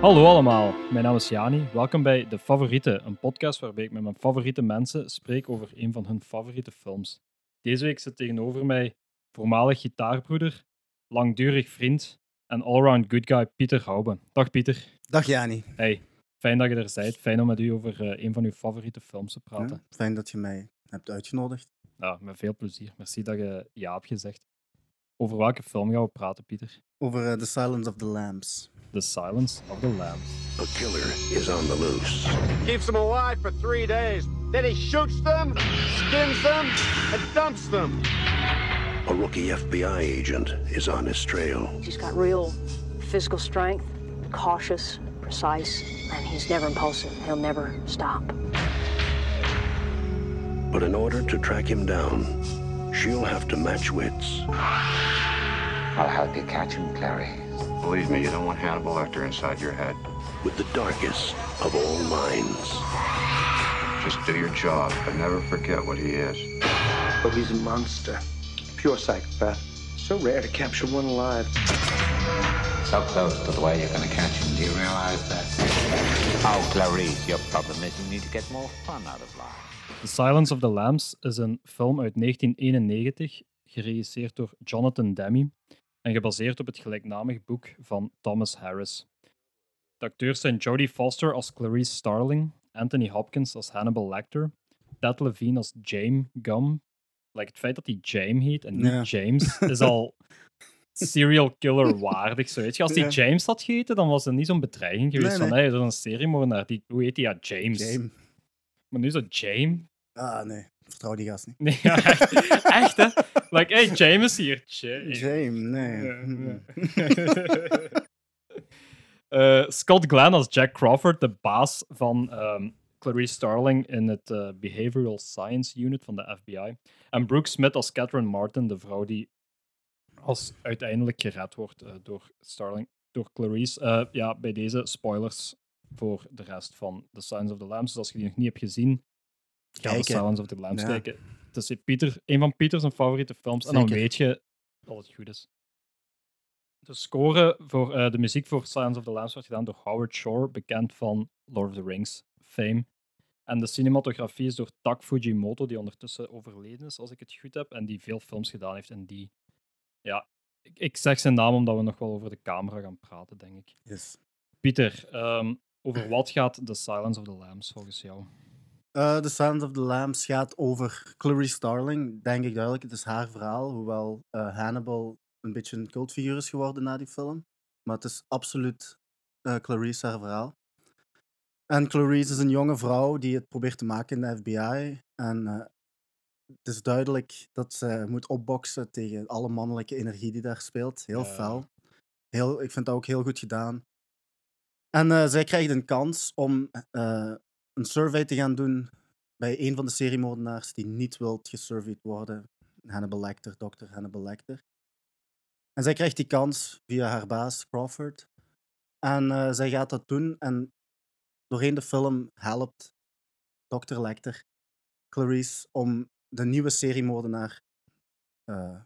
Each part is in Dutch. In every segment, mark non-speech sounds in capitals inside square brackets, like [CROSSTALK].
Hallo allemaal, mijn naam is Jani. Welkom bij De Favoriete, een podcast waarbij ik met mijn favoriete mensen spreek over een van hun favoriete films. Deze week zit tegenover mij voormalig gitaarbroeder, langdurig vriend en allround good guy Pieter Hoube. Dag Pieter. Dag Jani. Hey, fijn dat je er bent. Fijn om met u over uh, een van uw favoriete films te praten. Ja, fijn dat je mij hebt uitgenodigd. Ja, met veel plezier. Merci dat je ja hebt gezegd. Over welke film gaan we praten, Pieter? Over uh, The Silence of the Lambs. The Silence of the Lambs. A killer is on the loose. Keeps them alive for three days. Then he shoots them, skins them, and dumps them. A rookie FBI agent is on his trail. He's got real physical strength, cautious, precise, and he's never impulsive. He'll never stop. But in order to track him down, she'll have to match wits. I'll help you catch him, Clary. Believe me, you don't want Hannibal Lecter inside your head. With the darkest of all minds. Just do your job, but never forget what he is. But he's a monster. Pure psychopath. So rare to capture one alive. So close to the way you're going to catch him. Do you realize that? Oh, Clarice, your problem is you need to get more fun out of life. The Silence of the Lambs is een film uit 1991, geregisseerd door Jonathan Demme en gebaseerd op het gelijknamig boek van Thomas Harris. De acteurs zijn Jodie Foster als Clarice Starling, Anthony Hopkins als Hannibal Lecter, Ted Levine als James Gum. Like, het feit dat hij James heet en niet Ja. James [LAUGHS] is al serial killer waardig. Zo, weet je. Als hij Ja. James had geheten, dan was het niet zo'n bedreiging geweest Nee, van nee. hey, dat is een seriemoordenaar. Die, hoe heet hij? Ja, James. James. Maar nu zo James. Ah, nee. Vertrouw die gast niet. Nee, [LAUGHS] ja, echt, echt hè? Like, hey, James hier. James. James, nee. Ja, Mm. ja. [LAUGHS] Eh, Scott Glenn als Jack Crawford, de baas van ehm, Clarice Starling in het eh, Behavioral Science Unit van de FBI. En Brooke Smith als Catherine Martin, de vrouw die als uiteindelijk gered wordt eh, door Starling, door Clarice. Ja, bij deze spoilers voor de rest van The Silence of the Lambs. Dus als je die nog niet hebt gezien, ga The Kijken. Silence of the Lambs kijken. Het is Pieter, een van Pieters zijn favoriete films. En dan weet je dat het goed is. De score voor eh, de muziek voor Silence of the Lambs werd gedaan door Howard Shore, bekend van Lord of the Rings fame. En de cinematografie is door Tak Fujimoto, die ondertussen overleden is, als ik het goed heb, en die veel films gedaan heeft. En die, ja, ik, ik zeg zijn naam omdat we nog wel over de camera gaan praten, denk ik. Yes. Pieter, ehm, over wat gaat The Silence of the Lambs volgens jou? Uh, The Silence of the Lambs gaat over Clarice Starling, denk ik duidelijk. Het is haar verhaal, hoewel eh, Hannibal een beetje een cultfiguur is geworden na die film. Maar het is absoluut eh, Clarice haar verhaal. En Clarice is een jonge vrouw die het probeert te maken in de FBI. En het is duidelijk dat ze moet opboksen tegen alle mannelijke energie die daar speelt. Heel fel. Heel, ik vind dat ook heel goed gedaan. En zij krijgt een kans om een survey te gaan doen bij een van de seriemoordenaars die niet wilt gesurveyed worden. Hannibal Lecter, Dr. Hannibal Lecter. En zij krijgt die kans via haar baas Crawford. En eh, zij gaat dat doen en doorheen de film helpt Dr. Lecter Clarice om de nieuwe seriemoordenaar, eh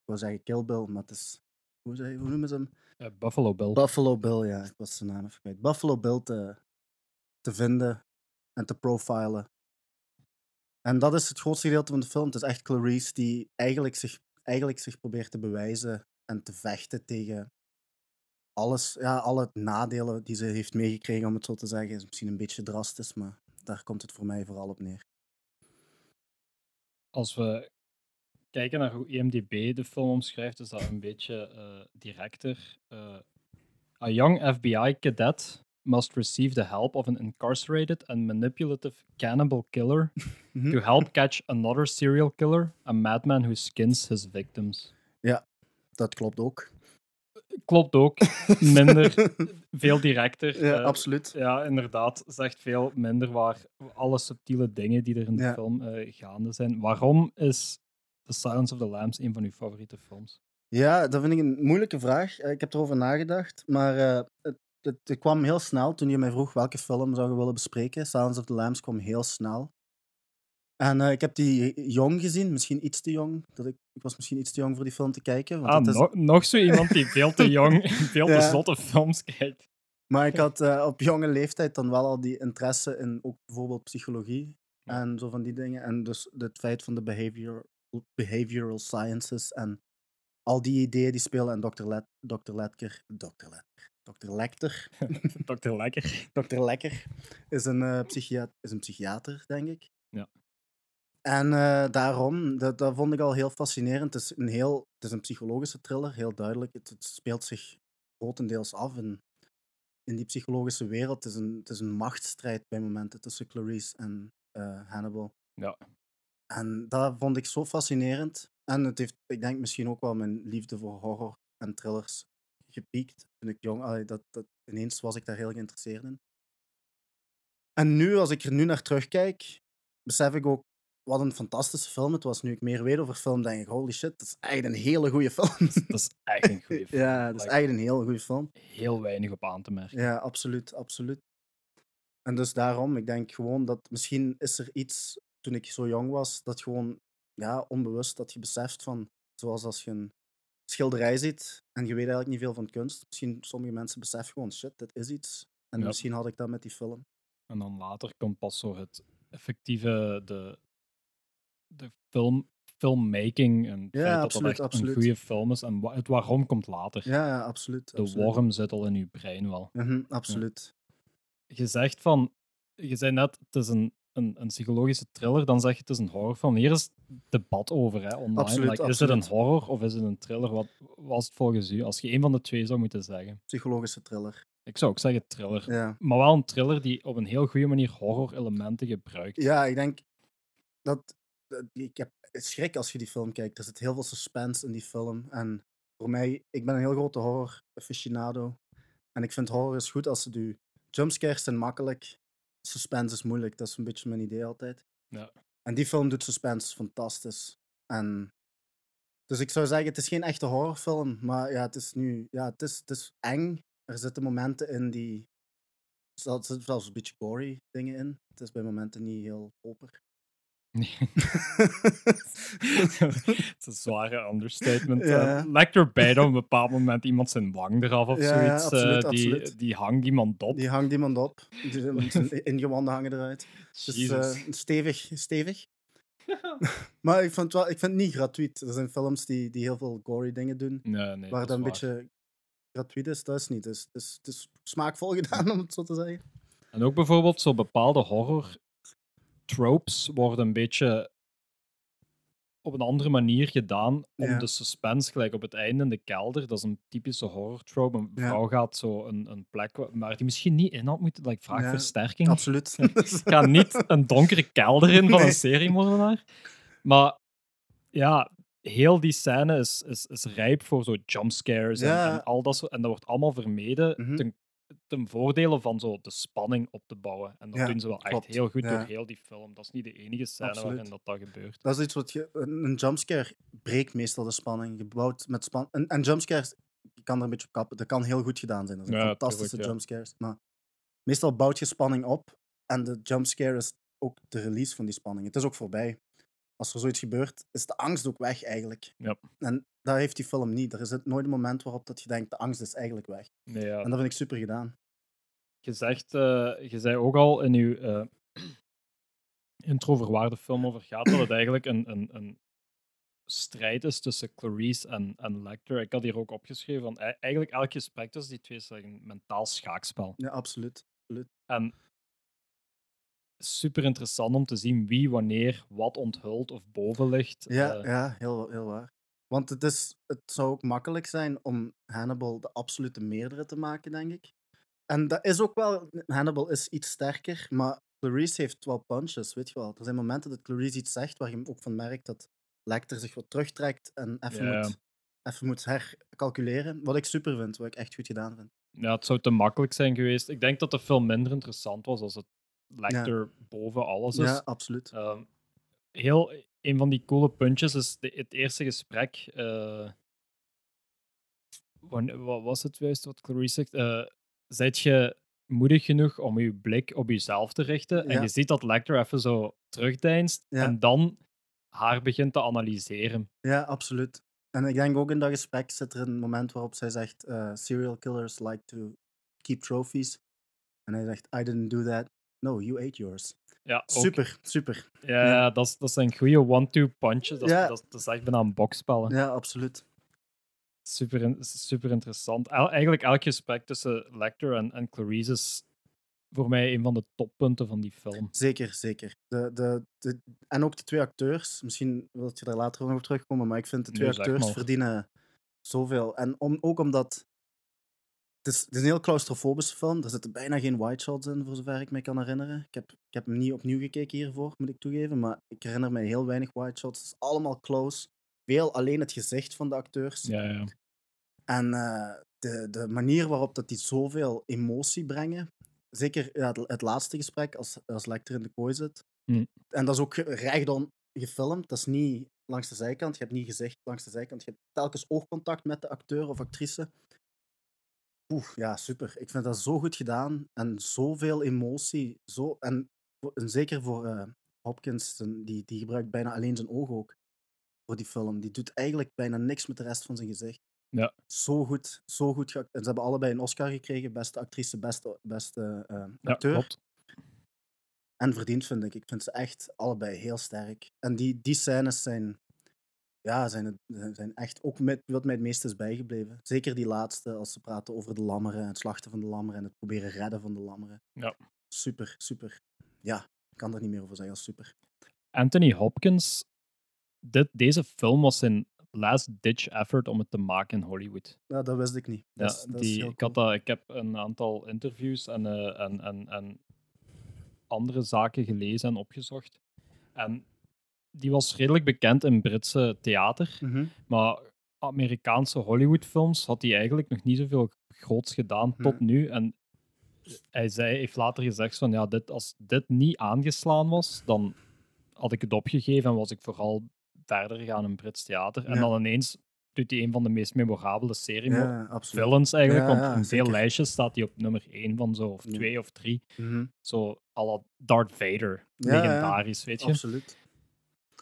ik wil zeggen Kill Bill, maar het is, hoe, zei, hoe noemen ze hem? Eh, Buffalo Bill. Buffalo Bill, ja, ik was zijn naam even kwijt. Buffalo Bill te, te vinden en te profilen. En dat is het grootste gedeelte van de film. Het is echt Clarice die eigenlijk zich, eigenlijk zich probeert te bewijzen en te vechten tegen alles, ja, alle nadelen die ze heeft meegekregen, om het zo te zeggen. Is misschien een beetje drastisch, maar daar komt het voor mij vooral op neer. als we kijken naar hoe IMDb de film omschrijft, is dat een beetje eh, directer. Eh, a young FBI cadet must receive the help of an incarcerated and manipulative cannibal killer [LAUGHS] Mhm. to help catch another serial killer, a madman who skins his victims. Dat klopt ook. Klopt ook, [LAUGHS] minder, veel directer. Ja, eh, absoluut. Ja, inderdaad. Zegt veel minder waar alle subtiele dingen die er in de Ja. film eh, gaande zijn. Waarom is The Silence of the Lambs een van uw favoriete films? Ja, dat vind ik een moeilijke vraag. Eh, Ik heb erover nagedacht, maar het, het, het kwam heel snel toen je mij vroeg welke film zou je willen bespreken. Silence of the Lambs kwam heel snel. En eh, ik heb die jong gezien, misschien iets te jong. Dat ik, ik was misschien iets te jong voor die film te kijken. Want Ah, het is, nog, nog zo iemand die veel te jong, [LAUGHS] veel te Ja. zotte films kijkt. Maar ik had eh, op jonge leeftijd dan wel al die interesse in ook bijvoorbeeld psychologie Ja. en zo van die dingen. En dus het feit van de behavior, behavioral sciences en al die ideeën die spelen. En Dr. Let, Dr. Letker, Dr. Letker, Dr. Lecter, Dokter Lekker. [LAUGHS] Dr. Lekker is een, psychiat- is een psychiater, denk ik. Ja. En eh, daarom, dat, dat vond ik al heel fascinerend. Het is een, heel, het is een psychologische thriller, heel duidelijk. Het, het speelt zich grotendeels af in, in die psychologische wereld. Het is, een, het is een machtsstrijd bij momenten tussen Clarice en eh, Hannibal. Ja. En dat vond ik zo fascinerend. En het heeft, ik denk misschien ook wel mijn liefde voor horror en thrillers gepiekt toen ik jong. Allee, dat, dat, ineens was ik daar heel geïnteresseerd in. En nu, als ik er nu naar terugkijk, besef ik ook wat een fantastische film het was. Nu ik meer weet over film, denk ik, holy shit, dat is echt een hele goede film. Dat is echt een goede [LAUGHS] film. ja, dat is Like, echt een heel goede film. Heel weinig op aan te merken. Ja, absoluut, absoluut. En dus daarom, ik denk gewoon dat misschien is er iets, toen ik zo jong was, dat gewoon, ja, onbewust, dat je beseft van, zoals als je een schilderij ziet en je weet eigenlijk niet veel van kunst. Misschien sommige mensen beseffen gewoon, shit, dit is iets. En Ja. misschien had ik dat met die film. En dan later komt pas zo het effectieve, de, de film, filmmaking en het Ja, feit dat absoluut, dat echt absoluut. een goede film is. En wa- het waarom komt later. Ja, ja absoluut. de absoluut. worm zit al in je brein wel. Mhm, absoluut. Je zegt van, je zei net, het is een, een, een psychologische thriller, dan zeg je het is een horrorfilm. Hier is debat over, hè, online. Absoluut, Like, is het een horror of is het een thriller? Wat was het volgens u? Als je een van de twee zou moeten zeggen. Psychologische thriller. Ik zou ook zeggen thriller. Ja. Maar wel een thriller die op een heel goede manier horror-elementen gebruikt. Ja, ik denk dat, dat- Ik heb schrik als je die film kijkt. Er zit heel veel suspense in die film. En voor mij, ik ben een heel grote horror aficionado. En ik vind horror is goed als ze du jumpscares zijn makkelijk. Suspense is moeilijk. Dat is een beetje mijn idee altijd. Ja. En die film doet suspense fantastisch. En dus ik zou zeggen, het is geen echte horrorfilm. Maar ja, het is nu. Ja, het is, het is eng. Er zitten momenten in die. Er zitten zelfs een beetje gory dingen in. Het is bij momenten niet heel oper. Het [LAUGHS] is een zware understatement. Ja. Eh, Lecter bijt op een bepaald moment iemand zijn wang eraf of Ja, zoiets. ja, absoluut, Eh, die, absoluut. die hangt iemand op. Die hangt iemand op. Die met [LAUGHS] zijn ingewanden hangen eruit. Dus eh, stevig, stevig. [LAUGHS] maar ik vind, het wel, ik vind het niet gratuit. Er zijn films die, die heel veel gory dingen doen, nee, nee, waar dat een is waar. beetje gratuit is. Dat is niet. Dus, dus, het is smaakvol gedaan, om het zo te zeggen. En ook bijvoorbeeld zo bepaalde horror tropes worden een beetje op een andere manier gedaan om Ja. de suspense, gelijk op het einde in de kelder. Dat is een typische horror trope. Een Ja. vrouw gaat zo een, een plek wa- waar die misschien niet in had moeten. Like, vraag Ja, versterking. Absoluut. [LAUGHS] ga niet een donkere kelder in van Nee. een seriemoordenaar. Maar ja, heel die scène is, is, is rijp voor zo jumpscares en, en al dat soort. En dat wordt allemaal vermeden Mhm. ten, ten voordele van zo de spanning op te bouwen. En dat Ja, doen ze wel echt heel goed Ja. door heel die film. Dat is niet de enige scène Absoluut. waarin dat, dat gebeurt. Dat is iets wat je. Een, jumpscare breekt meestal de spanning. Je bouwt met span. En, en jumpscares, je kan er een beetje op kappen. Dat kan heel goed gedaan zijn. Dat zijn Ja, fantastische ja. jumpscares. Maar meestal bouwt je spanning op. En de jumpscare is ook de release van die spanning. Het is ook voorbij. Als er zoiets gebeurt, is de angst ook weg eigenlijk. Ja. En daar heeft die film niet. Er is het nooit een moment waarop dat je denkt, de angst is eigenlijk weg. Nee, ja. En dat vind ik super gedaan. Je zegt, eh, je zei ook al in je eh, intro voor waar de film over gaat, dat het eigenlijk een, een, een strijd is tussen Clarice en, en Lecter. Ik had hier ook opgeschreven van eigenlijk elk gesprek tussen die twee is een mentaal schaakspel. Ja, absoluut. En super interessant om te zien wie wanneer wat onthult of boven ligt. Ja, Eh, ja heel, heel waar. Want het, is, het zou ook makkelijk zijn om Hannibal de absolute meerdere te maken, denk ik. En dat is ook wel... Hannibal is iets sterker, maar Clarice heeft wel punches, weet je wel. Er zijn momenten dat Clarice iets zegt waar je ook van merkt dat Lecter zich wat terugtrekt en even, moet, even moet hercalculeren. Wat ik super vind, wat ik echt goed gedaan vind. ja, het zou te makkelijk zijn geweest. Ik denk dat de film minder interessant was als het Lecter boven alles is. Ja, absoluut. Ehm, heel, een van die coole puntjes is de, het eerste gesprek. eh wat was het juist wat Clarice zegt? Eh zijt je moedig genoeg om je blik op jezelf te richten? En Ja. je ziet dat Lecter even zo terugdeinst Ja. en dan haar begint te analyseren. Ja, absoluut. En ik denk ook in dat gesprek zit er een moment waarop zij zegt: eh, serial killers like to keep trophies. En hij zegt, I didn't do that. No, you ate yours. Ja, ook- Super, super. Ja, Ja. Dat, is, dat zijn goede one-two punches. Dat, is- Ja. dat, is- dat is echt bijna een bokspel. hè. Ja, absoluut. Super, super interessant. El- eigenlijk elk gesprek tussen Lecter en, en Clarice is voor mij een van de toppunten van die film. Zeker, zeker. De, de, de, en ook de twee acteurs. Misschien wil je daar later nog op terugkomen, maar ik vind de twee Nee, acteurs maar. verdienen zoveel. En om, ook omdat. Het is, het is een heel claustrofobische film. Er zitten bijna geen wide shots in, voor zover ik me kan herinneren. Ik heb, ik heb hem niet opnieuw gekeken hiervoor, moet ik toegeven. Maar ik herinner me heel weinig wide shots. Het is allemaal close. Veel alleen het gezicht van de acteurs. Ja, ja. En eh, de, de manier waarop dat die zoveel emotie brengen. Zeker ja, het, het laatste gesprek, als, als Lecter in de kooi zit. Hm. En dat is ook ge- rechtom gefilmd. Dat is niet langs de zijkant. Je hebt niet gezicht langs de zijkant. Je hebt telkens oogcontact met de acteur of actrice. Oeh, ja, super. Ik vind dat zo goed gedaan. En zoveel emotie. Zo, en, en zeker voor eh, Hopkins, die, die gebruikt bijna alleen zijn oog ook. Voor die film. Die doet eigenlijk bijna niks met de rest van zijn gezicht. Ja. Zo goed, zo goed. En ze hebben allebei een Oscar gekregen. Beste actrice, beste, beste eh, ja acteur. klopt. En verdiend vind ik. Ik vind ze echt allebei heel sterk. En die, die scènes zijn, ja, zijn, het, zijn echt ook met, wat mij het meest is bijgebleven. Zeker die laatste, als ze praten over de lammeren, het slachten van de lammeren en het proberen redden van de lammeren. Ja. Super, super. Ja, ik kan er niet meer over zeggen. Super. Anthony Hopkins, dit, deze film was zijn last-ditch effort om het te maken in Hollywood. Ja, dat wist ik niet. Dat Ja, is, dat is die, ik, had dat, ik heb een aantal interviews en, eh, en, en, en andere zaken gelezen en opgezocht. En die was redelijk bekend in Britse theater. Mhm. maar Amerikaanse Hollywoodfilms had hij eigenlijk nog niet zoveel groots gedaan tot Hm. nu. En hij zei, heeft later gezegd van ja, dit, als dit niet aangeslaan was, dan had ik het opgegeven en was ik vooral verder gegaan in Brits theater. En dan ineens doet hij een van de meest memorabele serie Ja, eigenlijk. Ja, want in veel zeker. lijstjes staat hij op nummer 1 van zo, of Ja. 2 of 3. Mhm. Zo à la Darth Vader. Legendarisch, weet je. Absoluut.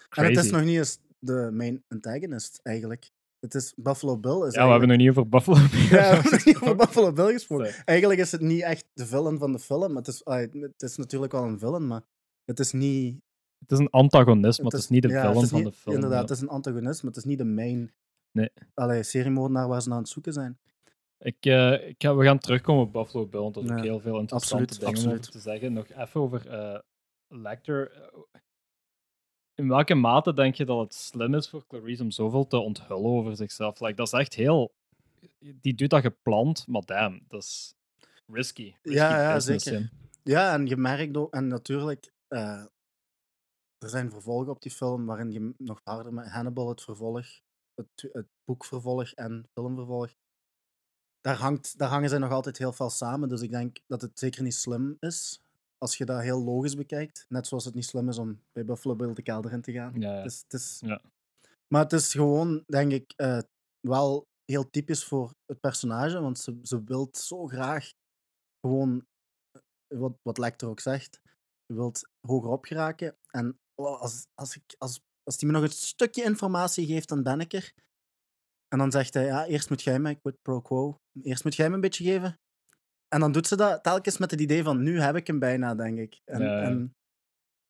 Crazy. En het is nog niet eens de main antagonist, eigenlijk. Het is Buffalo Bill. Is ja, we hebben nog niet over Buffalo Bill Ja, we hebben nog niet over Buffalo Bill gesproken. Nee. Eigenlijk is het niet echt de villain van de film. maar Het is, ah, het is natuurlijk wel een villain, maar het is niet... Het is een antagonist, maar het is niet de ja, is van de film. Inderdaad, ja. het is een antagonist, maar het is niet de main Nee. allee, seriemoordenaar waar ze naar aan het zoeken zijn. Ik, eh, ik ga, we gaan terugkomen op Buffalo Bill, want er is ook heel veel interessante absoluut, dingen over absoluut. te zeggen. Nog even over eh Lecter. Eh, In welke mate denk je dat het slim is voor Clarice om zoveel te onthullen over zichzelf? Like, dat is echt heel... Die doet dat gepland, maar damn, dat is risky. risky Ja, ja, business, zeker. hè. Ja, en je merkt ook... En natuurlijk, er zijn vervolgen op die film waarin je nog harder met Hannibal, het vervolg, het, het boekvervolg en filmvervolg, daar, hangt, daar hangen zij nog altijd heel veel samen. Dus ik denk dat het zeker niet slim is als je dat heel logisch bekijkt. Net zoals het niet slim is om bij Buffalo Bill de kelder in te gaan. Ja, ja. Het is, het is, Ja. Maar het is gewoon, denk ik, eh, wel heel typisch voor het personage. Want ze, ze wil zo graag gewoon, eh, wat, wat Lecter ook zegt, ze wilt hoger opgeraken. En als, als, ik, als, als die me nog een stukje informatie geeft, dan ben ik er. En dan zegt hij, ja, eerst moet jij mij, quid pro quo, eerst moet jij me een beetje geven. En dan doet ze dat telkens met het idee van, nu heb ik hem bijna, denk ik. En Ja, en,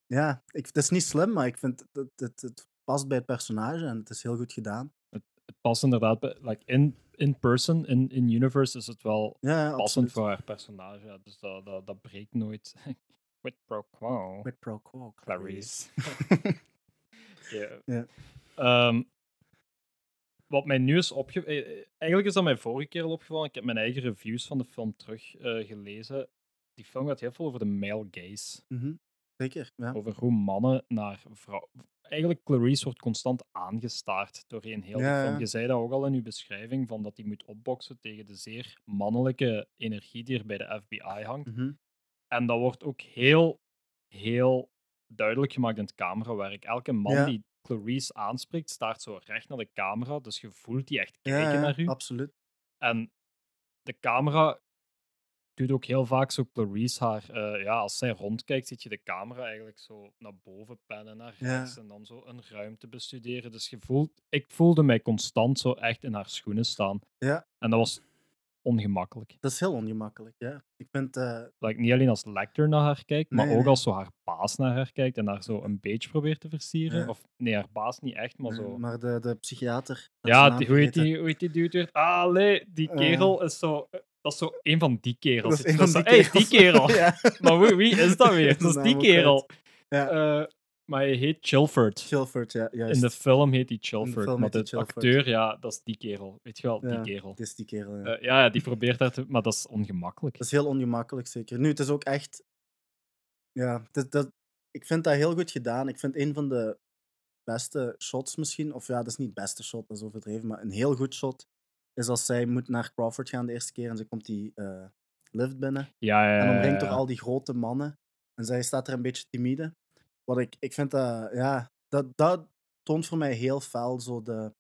ja ik, het is niet slim, maar ik vind het, het, het past bij het personage en het is heel goed gedaan. Het past inderdaad, bij- like in, in person, in, in universe, is het wel Ja, ja passend absoluut. voor haar personage. Dus dat, dat, dat breekt nooit. [LAUGHS] Quid pro quo. Quid pro quo, Clarice. [LAUGHS] Ja. [LAUGHS] Ehm, wat mij nu is opgevallen... Eigenlijk is dat mij vorige keer al opgevallen. Ik heb mijn eigen reviews van de film teruggelezen. gelezen. Die film gaat heel veel over de male gaze. Mhm. Zeker, ja. Over hoe mannen naar vrouwen... Eigenlijk, Clarice wordt constant aangestaard doorheen heel Ja, de film. Je zei dat ook al in uw beschrijving, van dat hij moet opboksen tegen de zeer mannelijke energie die er bij de FBI hangt. Mhm. En dat wordt ook heel, heel duidelijk gemaakt in het camerawerk. Elke man Ja. die Clarice aanspreekt, staart zo recht naar de camera. Dus je voelt die echt kijken ja, naar u. absoluut. En de camera doet ook heel vaak zo Clarice haar... eh, ja, als zij rondkijkt, ziet je de camera eigenlijk zo naar boven pennen, naar Ja. rechts. En dan zo een ruimte bestuderen. Dus je voelt... Ik voelde mij constant zo echt in haar schoenen staan. Ja. En dat was ongemakkelijk. Dat is heel ongemakkelijk, ja. Ik vind... eh, Like, niet alleen als Lecter naar haar kijkt, maar Nee, ook nee. als zo haar baas naar haar kijkt en haar zo een beetje probeert te versieren. Ja. Of nee, haar baas niet echt, maar zo. maar de, de psychiater... dat ja, die, hoe, heet die, hoe heet die dude weer? Ah, nee, die Eh. kerel is zo. Dat is zo een van die kerels. Dat is een van die hey, die kerels. [LAUGHS] kerel. ja. Maar wie, wie is dat weer? Ik [LAUGHS] Dat is die kerel. Ja. Eh, maar hij heet Chilford. Chilford, ja, juist. In de film heet hij Chilford. film maar de Chilford. acteur, ja, dat is die kerel. Weet je wel, Ja, die kerel. Het is die kerel, ja. Eh, ja, die probeert daar te... Maar dat is ongemakkelijk. Dat is heel ongemakkelijk, zeker. Nu, het is ook echt... Ja, dat, dat, ik vind dat heel goed gedaan. Ik vind een van de beste shots misschien... Of ja, dat is niet het beste shot, dat is overdreven. Maar een heel goed shot is als zij moet naar Crawford gaan de eerste keer en ze komt die eh, lift binnen. Ja, ja, En ja, omringd door ja. al die grote mannen. En zij staat er een beetje timide. Wat ik, ik vind dat, ja, dat, dat toont voor mij heel fel zo de,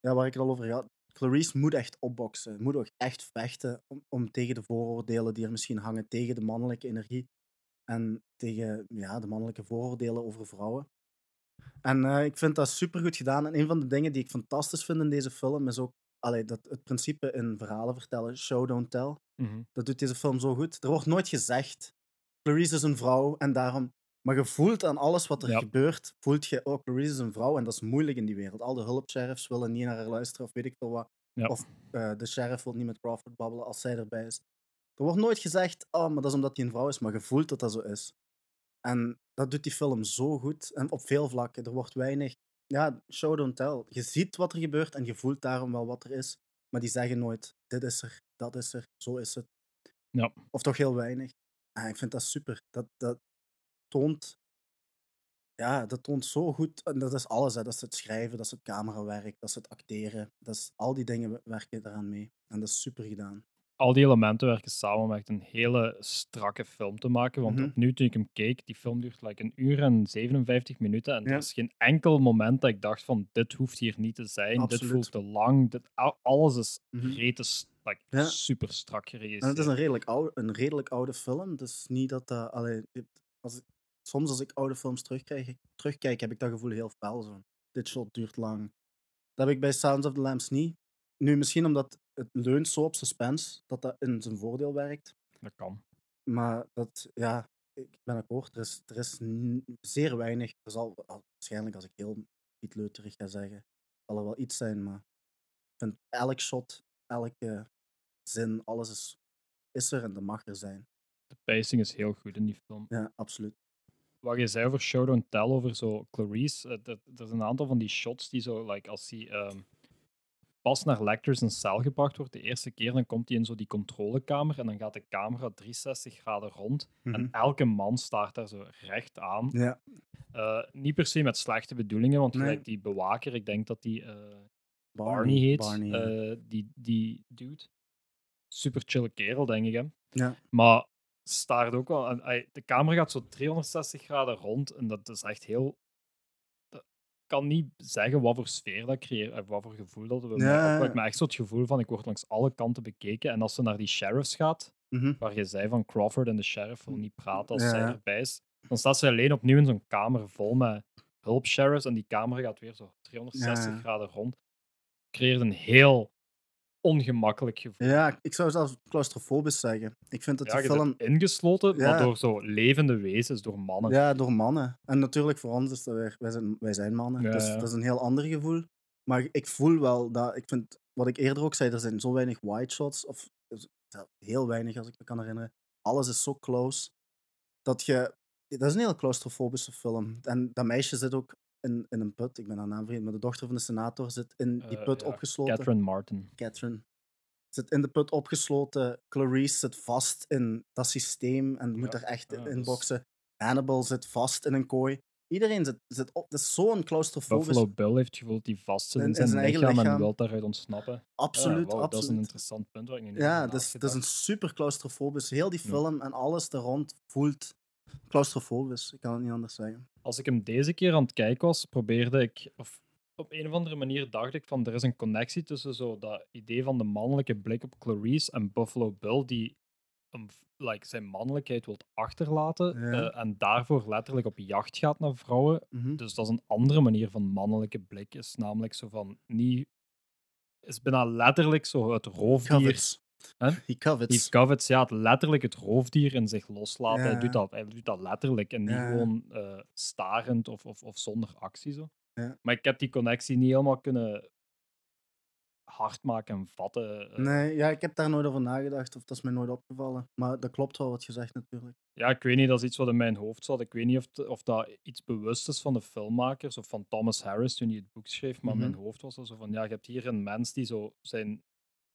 ja, waar ik het al over had. Clarice moet echt opboksen, moet ook echt vechten om, om tegen de vooroordelen die er misschien hangen, tegen de mannelijke energie en tegen ja, de mannelijke vooroordelen over vrouwen. En eh, ik vind dat super goed gedaan. En een van de dingen die ik fantastisch vind in deze film is ook allee, dat het principe in verhalen vertellen, show, don't tell. Mhm. Dat doet deze film zo goed. Er wordt nooit gezegd, Clarice is een vrouw en daarom... Maar je voelt aan alles wat er Ja. gebeurt, voelt je, oh, Clarice is een vrouw en dat is moeilijk in die wereld. Al de hulpsheriffs willen niet naar haar luisteren of weet ik veel wat. Ja. Of eh, de sheriff wil niet met Crawford babbelen als zij erbij is. Er wordt nooit gezegd, oh, maar dat is omdat hij een vrouw is, maar je voelt dat dat zo is. En dat doet die film zo goed. En op veel vlakken. Er wordt weinig... Ja, show don't tell. Je ziet wat er gebeurt en je voelt daarom wel wat er is. Maar die zeggen nooit, dit is er, dat is er, zo is het. Ja. Of toch heel weinig. Ah, ik vind dat super. Dat, dat toont... Ja, dat toont zo goed. En dat is alles. Hè. Dat is het schrijven, dat is het camerawerk, dat is het acteren. Dat is, al die dingen werken eraan mee. En dat is super gedaan. Al die elementen werken samen om echt een hele strakke film te maken. Want Mhm. opnieuw, toen ik hem keek, die film duurt like een uur en 57 minuten. En Ja. er is geen enkel moment dat ik dacht van, dit hoeft hier niet te zijn. Dit voelt te lang. Dit, al- alles is Mhm. like, Ja. super strak geregisseerd. En het is een redelijk, oude, een redelijk oude film. Dus niet dat dat. allee, dit- als soms als ik oude films terugkijk, terugkijk, heb ik dat gevoel heel fel. Zo. Dit shot duurt lang. Dat heb ik bij Sounds of the Lambs niet. Nu, misschien omdat het leunt zo op suspense, dat dat in zijn voordeel werkt. Dat kan. Maar dat, ja, ik ben akkoord. Er is, er zeer weinig. Er zal al- waarschijnlijk, als ik heel iets leuterig ga zeggen, zal er wel iets zijn. Maar ik vind elk shot, elke zin, alles is, is er en dat mag er zijn. De pacing is heel goed in die film. Ja, absoluut. Wat je zei over Show Don't Tell, over zo Clarice, eh, dat- er zijn een aantal van die shots die zo, like, als hij ehm, pas naar Lecter zijn cel gebracht wordt, de eerste keer, dan komt hij in zo die controlekamer en dan gaat de camera 360 graden rond en Mhm. elke man staart daar zo recht aan. Ja, Eh, niet per se met slechte bedoelingen, want Nee. gelijk die bewaker, ik denk dat die eh, Barney, Barney heet, Barney, ja. die, die dude. Super chille kerel, denk ik. Hè? Ja. Maar staart ook wel. En, de camera gaat zo 360 graden rond en dat is echt heel. Ik kan niet zeggen wat voor sfeer dat creëert, en wat voor gevoel dat we Ja. Ik echt zo het gevoel van ik word langs alle kanten bekeken. En als ze naar die sheriffs gaat, Mhm. waar je zei van Crawford en de sheriff wil niet praten als zij erbij is, dan staat ze alleen opnieuw in zo'n kamer vol met hulpsheriffs en die camera gaat weer zo 360 Ja. graden rond. Creëert een heel ongemakkelijk gevoel. ja, ik zou zelfs claustrofobisch zeggen. Ik vind dat Ja, de je film... ingesloten, maar door zo levende wezens, door mannen. Ja, door mannen. En natuurlijk voor ons is dat weer... Wij zijn, wij zijn mannen, Ja, dus dat is een heel ander gevoel. Maar ik voel wel dat... Ik vind, wat ik eerder ook zei, er zijn zo weinig wide shots, of heel weinig als ik me kan herinneren. Alles is zo close, dat je... Dat is een heel claustrofobische film. En dat meisje zit ook in, in een put. Ik ben haar naam vergeten, maar de dochter van de senator zit in die Eh, put ja, opgesloten. Catherine Martin. Catherine zit in de put opgesloten. Clarice zit vast in dat systeem en moet Ja, er echt ja, in dat is- boksen. Hannibal zit vast in een kooi. Iedereen zit, zit op. Het is zo'n claustrofobisch. Buffalo Bill heeft het gevoel dat hij vast zit in, In- in zijn, zijn eigen lichaam, en lichaam. wil daaruit ontsnappen. Absoluut, Ja, wauw, Dat is een absoluut. interessant punt waar ik niet Ja, dat is, dat is een super claustrofobisch. Heel die film en alles er rond voelt claustrofobisch. Ik kan het niet anders zeggen. Als ik hem deze keer aan het kijken was, probeerde ik, of op een of andere manier dacht ik van, er is een connectie tussen zo dat idee van de mannelijke blik op Clarice en Buffalo Bill, die hem, like, zijn mannelijkheid wil achterlaten Ja. eh, en daarvoor letterlijk op jacht gaat naar vrouwen. Mhm. Dus dat is een andere manier van mannelijke blik. Is namelijk zo van niet. Is bijna letterlijk zo het roofdier. Huh? He covets. He covets, ja, het letterlijk het roofdier in zich loslaten. Ja, Hij, doet dat, hij doet dat letterlijk en niet Ja, gewoon eh, starend of, of, of zonder actie. Zo. Ja. Maar ik heb die connectie niet helemaal kunnen hard maken en vatten. eh. Nee, ja, ik heb daar nooit over nagedacht, of dat is mij nooit opgevallen. Maar dat klopt wel wat je zegt natuurlijk. Ja, ik weet niet, dat is iets wat in mijn hoofd zat. Ik weet niet of, t- of dat iets bewust is van de filmmakers of van Thomas Harris toen hij het boek schreef. Maar in Mhm. mijn hoofd was dat zo van, ja, je hebt hier een mens die zo zijn,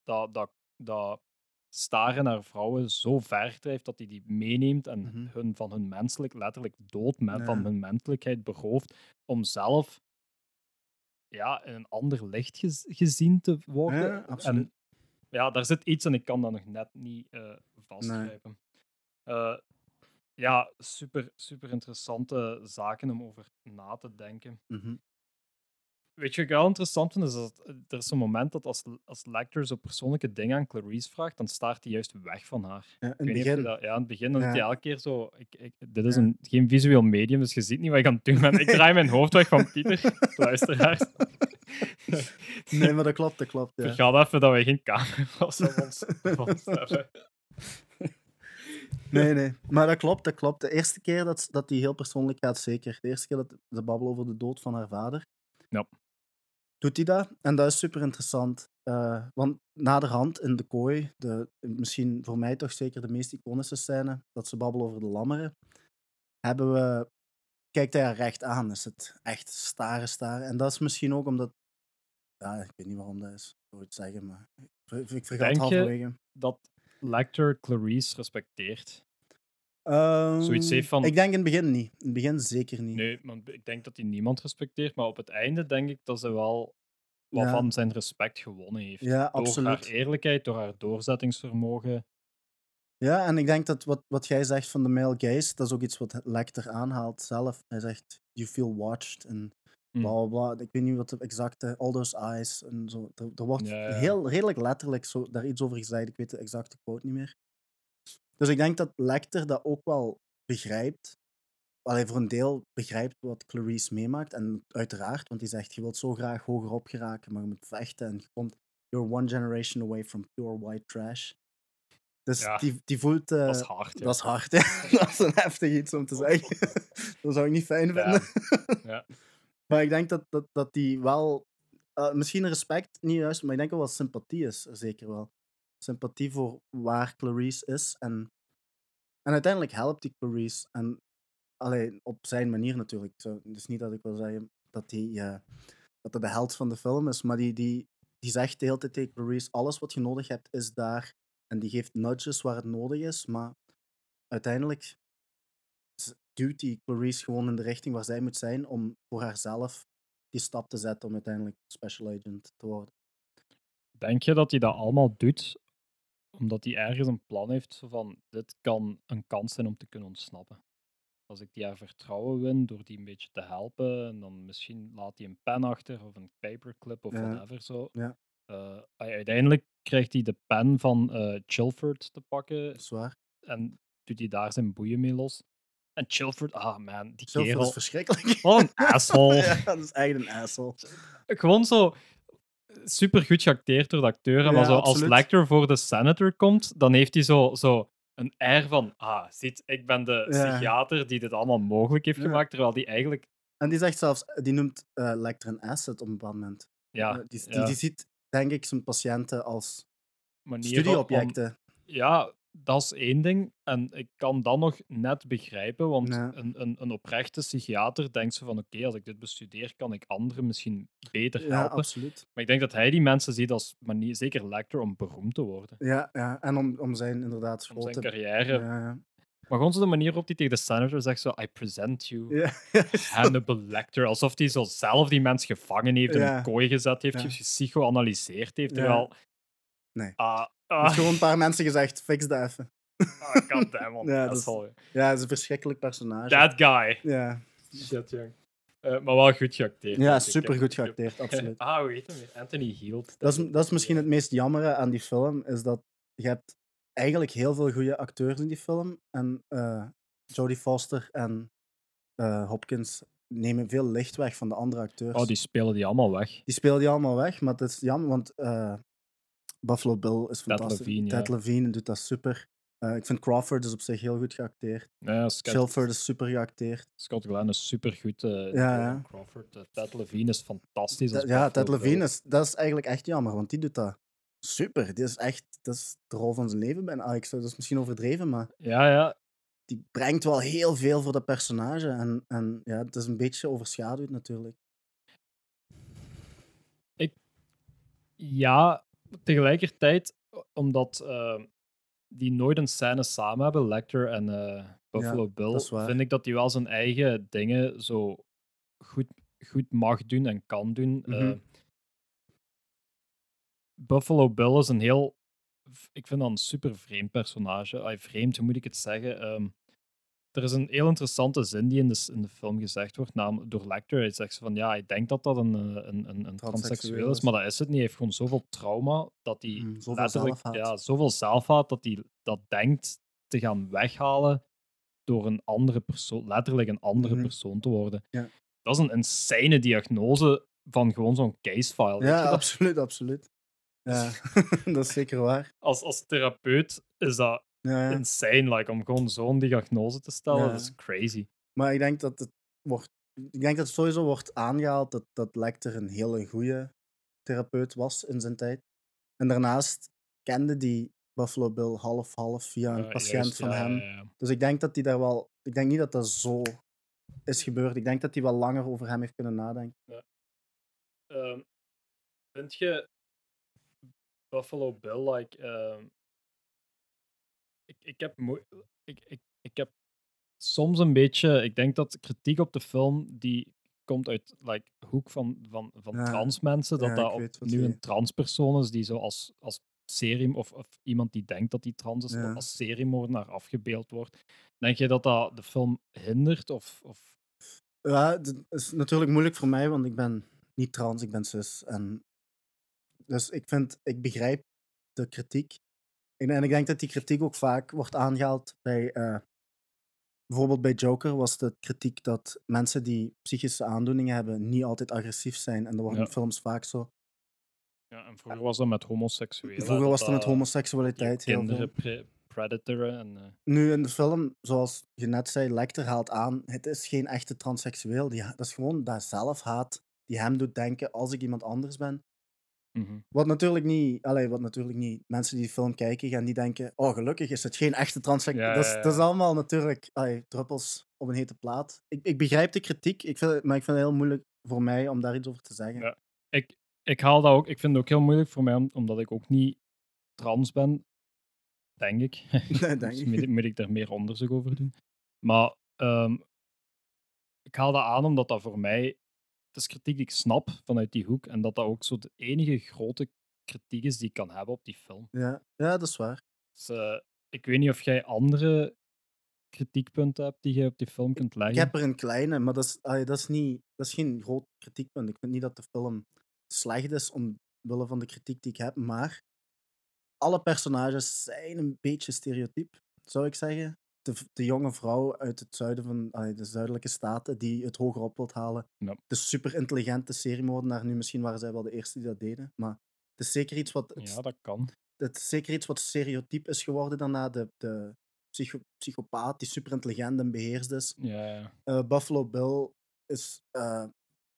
dat, dat, dat staren naar vrouwen zo ver drijft dat hij die meeneemt en Mhm. hun van hun menselijk, letterlijk dood met, van hun menselijkheid berooft om zelf ja, in een ander licht gez- gezien te worden. En ja, daar zit iets en ik kan dat nog net niet eh, vastgrijpen. Eh, ja, super, super interessante zaken om over na te denken. Mhm. Weet je wat ik wel interessant vind? Is dat eh, er is een moment dat als, als Lecter zo persoonlijke dingen aan Clarice vraagt, dan staart hij juist weg van haar. Ja, in het begin. dat- ja, in het begin dan Ja. hij elke keer zo. Ik, ik, dit is een, geen visueel medium, dus je ziet niet wat ik aan het doen ben. Ik draai mijn hoofd weg van Pieter, [LAUGHS] luisteraars. Nee, maar dat klopt, dat klopt. Ja. Vergaat even dat wij geen camera's [LAUGHS] van [LAUGHS] ons, van ons hebben. Nee, nee. Maar dat klopt, dat klopt. De eerste keer dat, dat die heel persoonlijk gaat, zeker. De eerste keer dat ze babbelen over de dood van haar vader. Ja. Doet hij dat? En dat is super interessant. eh, want naderhand in de kooi, de, misschien voor mij toch zeker de meest iconische scène, dat ze babbelen over de lammeren, hebben we, kijkt hij haar recht aan. Is het echt staren, staren. En dat is misschien ook omdat, ja, ik weet niet waarom dat is, ik het zeggen, maar ik, ik vergat halverwege. Dat Lecter Clarice respecteert. Zoiets heeft van- Ik denk in het begin niet. In het begin zeker niet. Nee, want ik denk dat hij niemand respecteert, maar op het einde denk ik dat ze wel wat Ja. van zijn respect gewonnen heeft. Ja, door absoluut. haar eerlijkheid, door haar doorzettingsvermogen. Ja, en ik denk dat wat, wat jij zegt van de male gaze, dat is ook iets wat Lecter aanhaalt zelf. Hij zegt, you feel watched en Hm. bla bla bla. Ik weet niet wat de exacte, all those eyes en zo. Er, er wordt Ja, ja. heel redelijk letterlijk zo, daar iets over gezegd. Ik weet de exacte quote niet meer. Dus ik denk dat Lecter dat ook wel begrijpt. Hij voor een deel begrijpt wat Clarice meemaakt. En uiteraard, want hij zegt, je wilt zo graag hoger op geraken, maar je moet vechten en je komt, you're one generation away from pure white trash. Dus Ja, die, die voelt... eh, dat is hard. ja. dat is hard, hè? [LAUGHS] dat is een heftig iets om te zeggen. [LAUGHS] dat zou ik niet fijn vinden. Ja. [LAUGHS] Maar ik denk dat, dat, dat die wel... eh, misschien respect, niet juist, maar ik denk wel wat sympathie is, er zeker wel. Sympathie voor waar Clarice is. En, en uiteindelijk helpt die Clarice. En allee, op zijn manier natuurlijk. Dus niet dat ik wil zeggen dat hij eh, dat hij de held van de film is, maar die, die, die zegt de hele tijd tegen Clarice, alles wat je nodig hebt is daar. En die geeft nudges waar het nodig is, maar uiteindelijk duwt die Clarice gewoon in de richting waar zij moet zijn om voor haarzelf die stap te zetten om uiteindelijk special agent te worden. Denk je dat hij dat allemaal doet omdat hij ergens een plan heeft zo van dit kan een kans zijn om te kunnen ontsnappen? Als ik die haar vertrouwen win door die een beetje te helpen en dan misschien laat hij een pen achter of een paperclip of Ja. whatever zo. Ja. Eh, uiteindelijk krijgt hij de pen van eh Chilford te pakken Dat is waar. en doet hij daar zijn boeien mee los. En Chilford, ah man, die Zelf kerel. is verschrikkelijk. Wat een asshole. [LAUGHS] ja, dat is echt een asshole. Gewoon zo super goed geacteerd door de acteur. maar zo, als. Lecter voor de senator komt, dan heeft hij zo, zo een air van: ah, ziet, ik ben de Ja. psychiater die dit allemaal mogelijk heeft gemaakt. Terwijl die eigenlijk. En die zegt zelfs, die noemt eh Lecter een asset op een bepaald moment. Ja, Eh, die, die, die ziet, denk ik, zijn patiënten als studieobjecten. ja, dat is één ding. En ik kan dat nog net begrijpen, want een, een, een oprechte psychiater denkt zo van: oké, als ik dit bestudeer, kan ik anderen misschien beter Ja, helpen. absoluut. Maar ik denk dat hij die mensen ziet als manier, zeker Lecter, om beroemd te worden. Ja, ja, en om, om zijn inderdaad Om zijn carrière Ja, ja. Maar gewoon zo de manier waarop hij tegen de senator zegt zo, I present you, Ja, [LAUGHS] Hannibal Lecter. Alsof hij zo zelf die mens gevangen heeft, in een kooi gezet heeft, Ja. psychoanalyseerd heeft. Terwijl... Nee. Ah, Er ah, gewoon een paar mensen gezegd, fix dat even. ah, goddammit, man. [LAUGHS] Ja, dat dat is wel... Ja, het is een verschrikkelijk personage. That guy. Ja, Shit, jong. Eh, maar wel goed geacteerd. ja super goed geacteerd, [LAUGHS] absoluut. Ah, hoe heet hem? Anthony Heald. Dat is, dat is misschien het meest jammere aan die film, is dat je hebt eigenlijk heel veel goede acteurs in die film. En eh Jodie Foster en eh, Hopkins nemen veel licht weg van de andere acteurs. Oh, die spelen die allemaal weg. Die spelen die allemaal weg, maar het is jammer, want eh, Buffalo Bill is Ted fantastisch. Levine, Ted ja. Levine doet dat super. Eh, ik vind Crawford is op zich heel goed geacteerd. Ja, Scott, is super geacteerd. Scott Glenn is supergoed. eh in Ja, Crawford. Eh, Ted Levine is fantastisch. ja, Ted Levine Bill. is, dat is eigenlijk echt jammer, want die doet dat super. Die is echt, dat is de rol van zijn leven bijna. Ah, ik zou, dat is misschien overdreven, maar Ja, ja. die brengt wel heel veel voor dat personage. En, en ja, het is een beetje overschaduwd natuurlijk. Ja, tegelijkertijd, omdat eh, die nooit een scène samen hebben, Lecter en eh, Buffalo Bill, vind ik dat hij wel zijn eigen dingen zo goed, goed mag doen en kan doen. Mhm. Eh, Buffalo Bill is een heel, ik vind dat een super vreemd personage. Ay, vreemd, hoe moet ik het zeggen? Ehm, er is een heel interessante zin die in de, in de film gezegd wordt, namelijk door Lecter. Hij zegt van ja, ik denk dat dat een, eh, een, een, een transseksueel is, maar dat is het niet. Hij heeft gewoon zoveel trauma dat hij Mm, zoveel zelfhaat. ja, zoveel zelfhaat dat hij dat denkt te gaan weghalen door een andere persoon, letterlijk een andere Mhm. persoon te worden. Ja. Dat is een insane diagnose van gewoon zo'n casefile. weet je Ja, absoluut, absoluut. Ja, [LAUGHS] dat is zeker waar. Als, als therapeut is dat Ja, insane, like, om gewoon zo'n diagnose te stellen. Ja. Dat is crazy. Maar ik denk dat het wordt. Ik denk dat het sowieso wordt aangehaald dat, dat Lecter een hele goede therapeut was in zijn tijd. En daarnaast kende die Buffalo Bill half-half via een Ja, patiënt juist, van ja, hem. Dus ik denk dat hij daar wel. Ik denk niet dat dat zo is gebeurd. Ik denk dat hij wel langer over hem heeft kunnen nadenken. Ehm, vind je Buffalo Bill, like, ehm, ik, heb ik, ik, ik heb soms een beetje, ik denk dat kritiek op de film, die komt uit like, hoek van, van, van Ja, trans mensen, dat ja, dat ik op, weet wat nu je- een transpersoon is die zo als, als serie, of, of iemand die denkt dat hij trans is, Ja. als seriemoordenaar afgebeeld wordt. Denk je dat dat de film hindert? Of, of... Ja, het is natuurlijk moeilijk voor mij, want ik ben niet trans, ik ben cis. En dus ik vind, ik begrijp de kritiek. En, en ik denk dat die kritiek ook vaak wordt aangehaald bij, eh, bijvoorbeeld bij Joker was de kritiek dat mensen die psychische aandoeningen hebben niet altijd agressief zijn. En dat wordt Ja. in films vaak zo. Ja, en vroeger was dat met homoseksuelen. Vroeger dat was het met dat- homoseksualiteit heel kinderen veel. pre- predatoren. En, eh, Nu in de film, zoals je net zei, Lecter haalt aan, het is geen echte transseksueel. Die, dat is gewoon dat zelfhaat die hem doet denken als ik iemand anders ben. Mhm. Wat natuurlijk niet, allee, wat natuurlijk niet, mensen die de film kijken gaan die denken, oh gelukkig is het geen echte. Ja, dat, is, ja, ja. dat is allemaal natuurlijk allee, druppels op een hete plaat. Ik, ik begrijp de kritiek, ik vind, maar ik vind het heel moeilijk voor mij om daar iets over te zeggen. Ja. ik, ik haal dat ook. Ik vind het ook heel moeilijk voor mij, om- omdat ik ook niet trans ben. Denk ik. Nee, [LAUGHS] [LAUGHS] denk Dus ik. moet, ik- moet ik daar meer onderzoek over doen. Maar ehm, ik haal dat aan omdat dat voor mij. Het is kritiek die ik snap vanuit die hoek. En dat dat ook zo de enige grote kritiek is die ik kan hebben op die film. Ja, ja, dat is waar. Dus, eh, ik weet niet of jij andere kritiekpunten hebt die jij op die film kunt Ik leggen. heb er een kleine, maar dat is, allee, dat is, niet, dat is geen groot kritiekpunt. Ik vind niet dat de film slecht is omwille van de kritiek die ik heb, maar alle personages zijn een beetje stereotyp, zou ik zeggen. De, de jonge vrouw uit het zuiden van allee, de zuidelijke staten die het hoger op wilt halen. Ja. De super intelligente seriemoordenaar. Nu, misschien waren zij wel de eerste die dat deden, maar het is zeker iets wat, het, Ja, dat kan. het is zeker iets wat stereotyp is geworden daarna. De, de psycho, psychopaat die super intelligent en beheerst is. Ja, ja. Eh, Buffalo Bill is eh,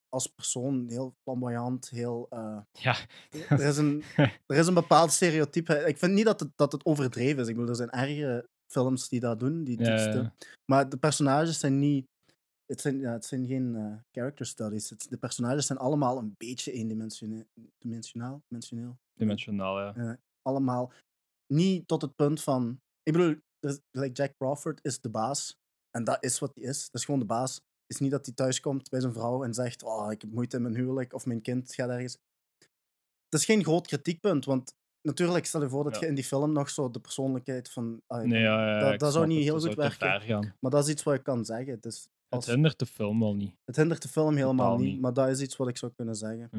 als persoon heel flamboyant, heel... eh, ja. er, is een, [LAUGHS] er is een bepaald stereotype. Ik vind niet dat het, dat het overdreven is. Ik bedoel, er zijn ergere films die dat doen, die Ja, iets ja, te- ja. Maar de personages zijn niet... Het zijn, ja, het zijn geen eh, character studies. Het- de personages zijn allemaal een beetje eendimensionaal. Dimensionaal? Dimensioneel? Dimensionaal, ja. Eh, allemaal niet tot het punt van. Ik bedoel, dus, like Jack Crawford is de baas. En dat is wat hij is. Dat is gewoon de baas. Het is niet dat hij thuiskomt bij zijn vrouw en zegt: Oh, ik heb moeite in mijn huwelijk of mijn kind gaat ergens. Dat is geen groot kritiekpunt, want natuurlijk, stel je voor dat Ja. je in die film nog zo de persoonlijkheid van. ah, Nee, ja, ja, dat, zou niet het. heel goed werken. Maar dat is iets wat ik kan zeggen. Dus als, Het hindert de film wel niet. het hindert de film helemaal niet, niet. maar dat is iets wat ik zou kunnen zeggen.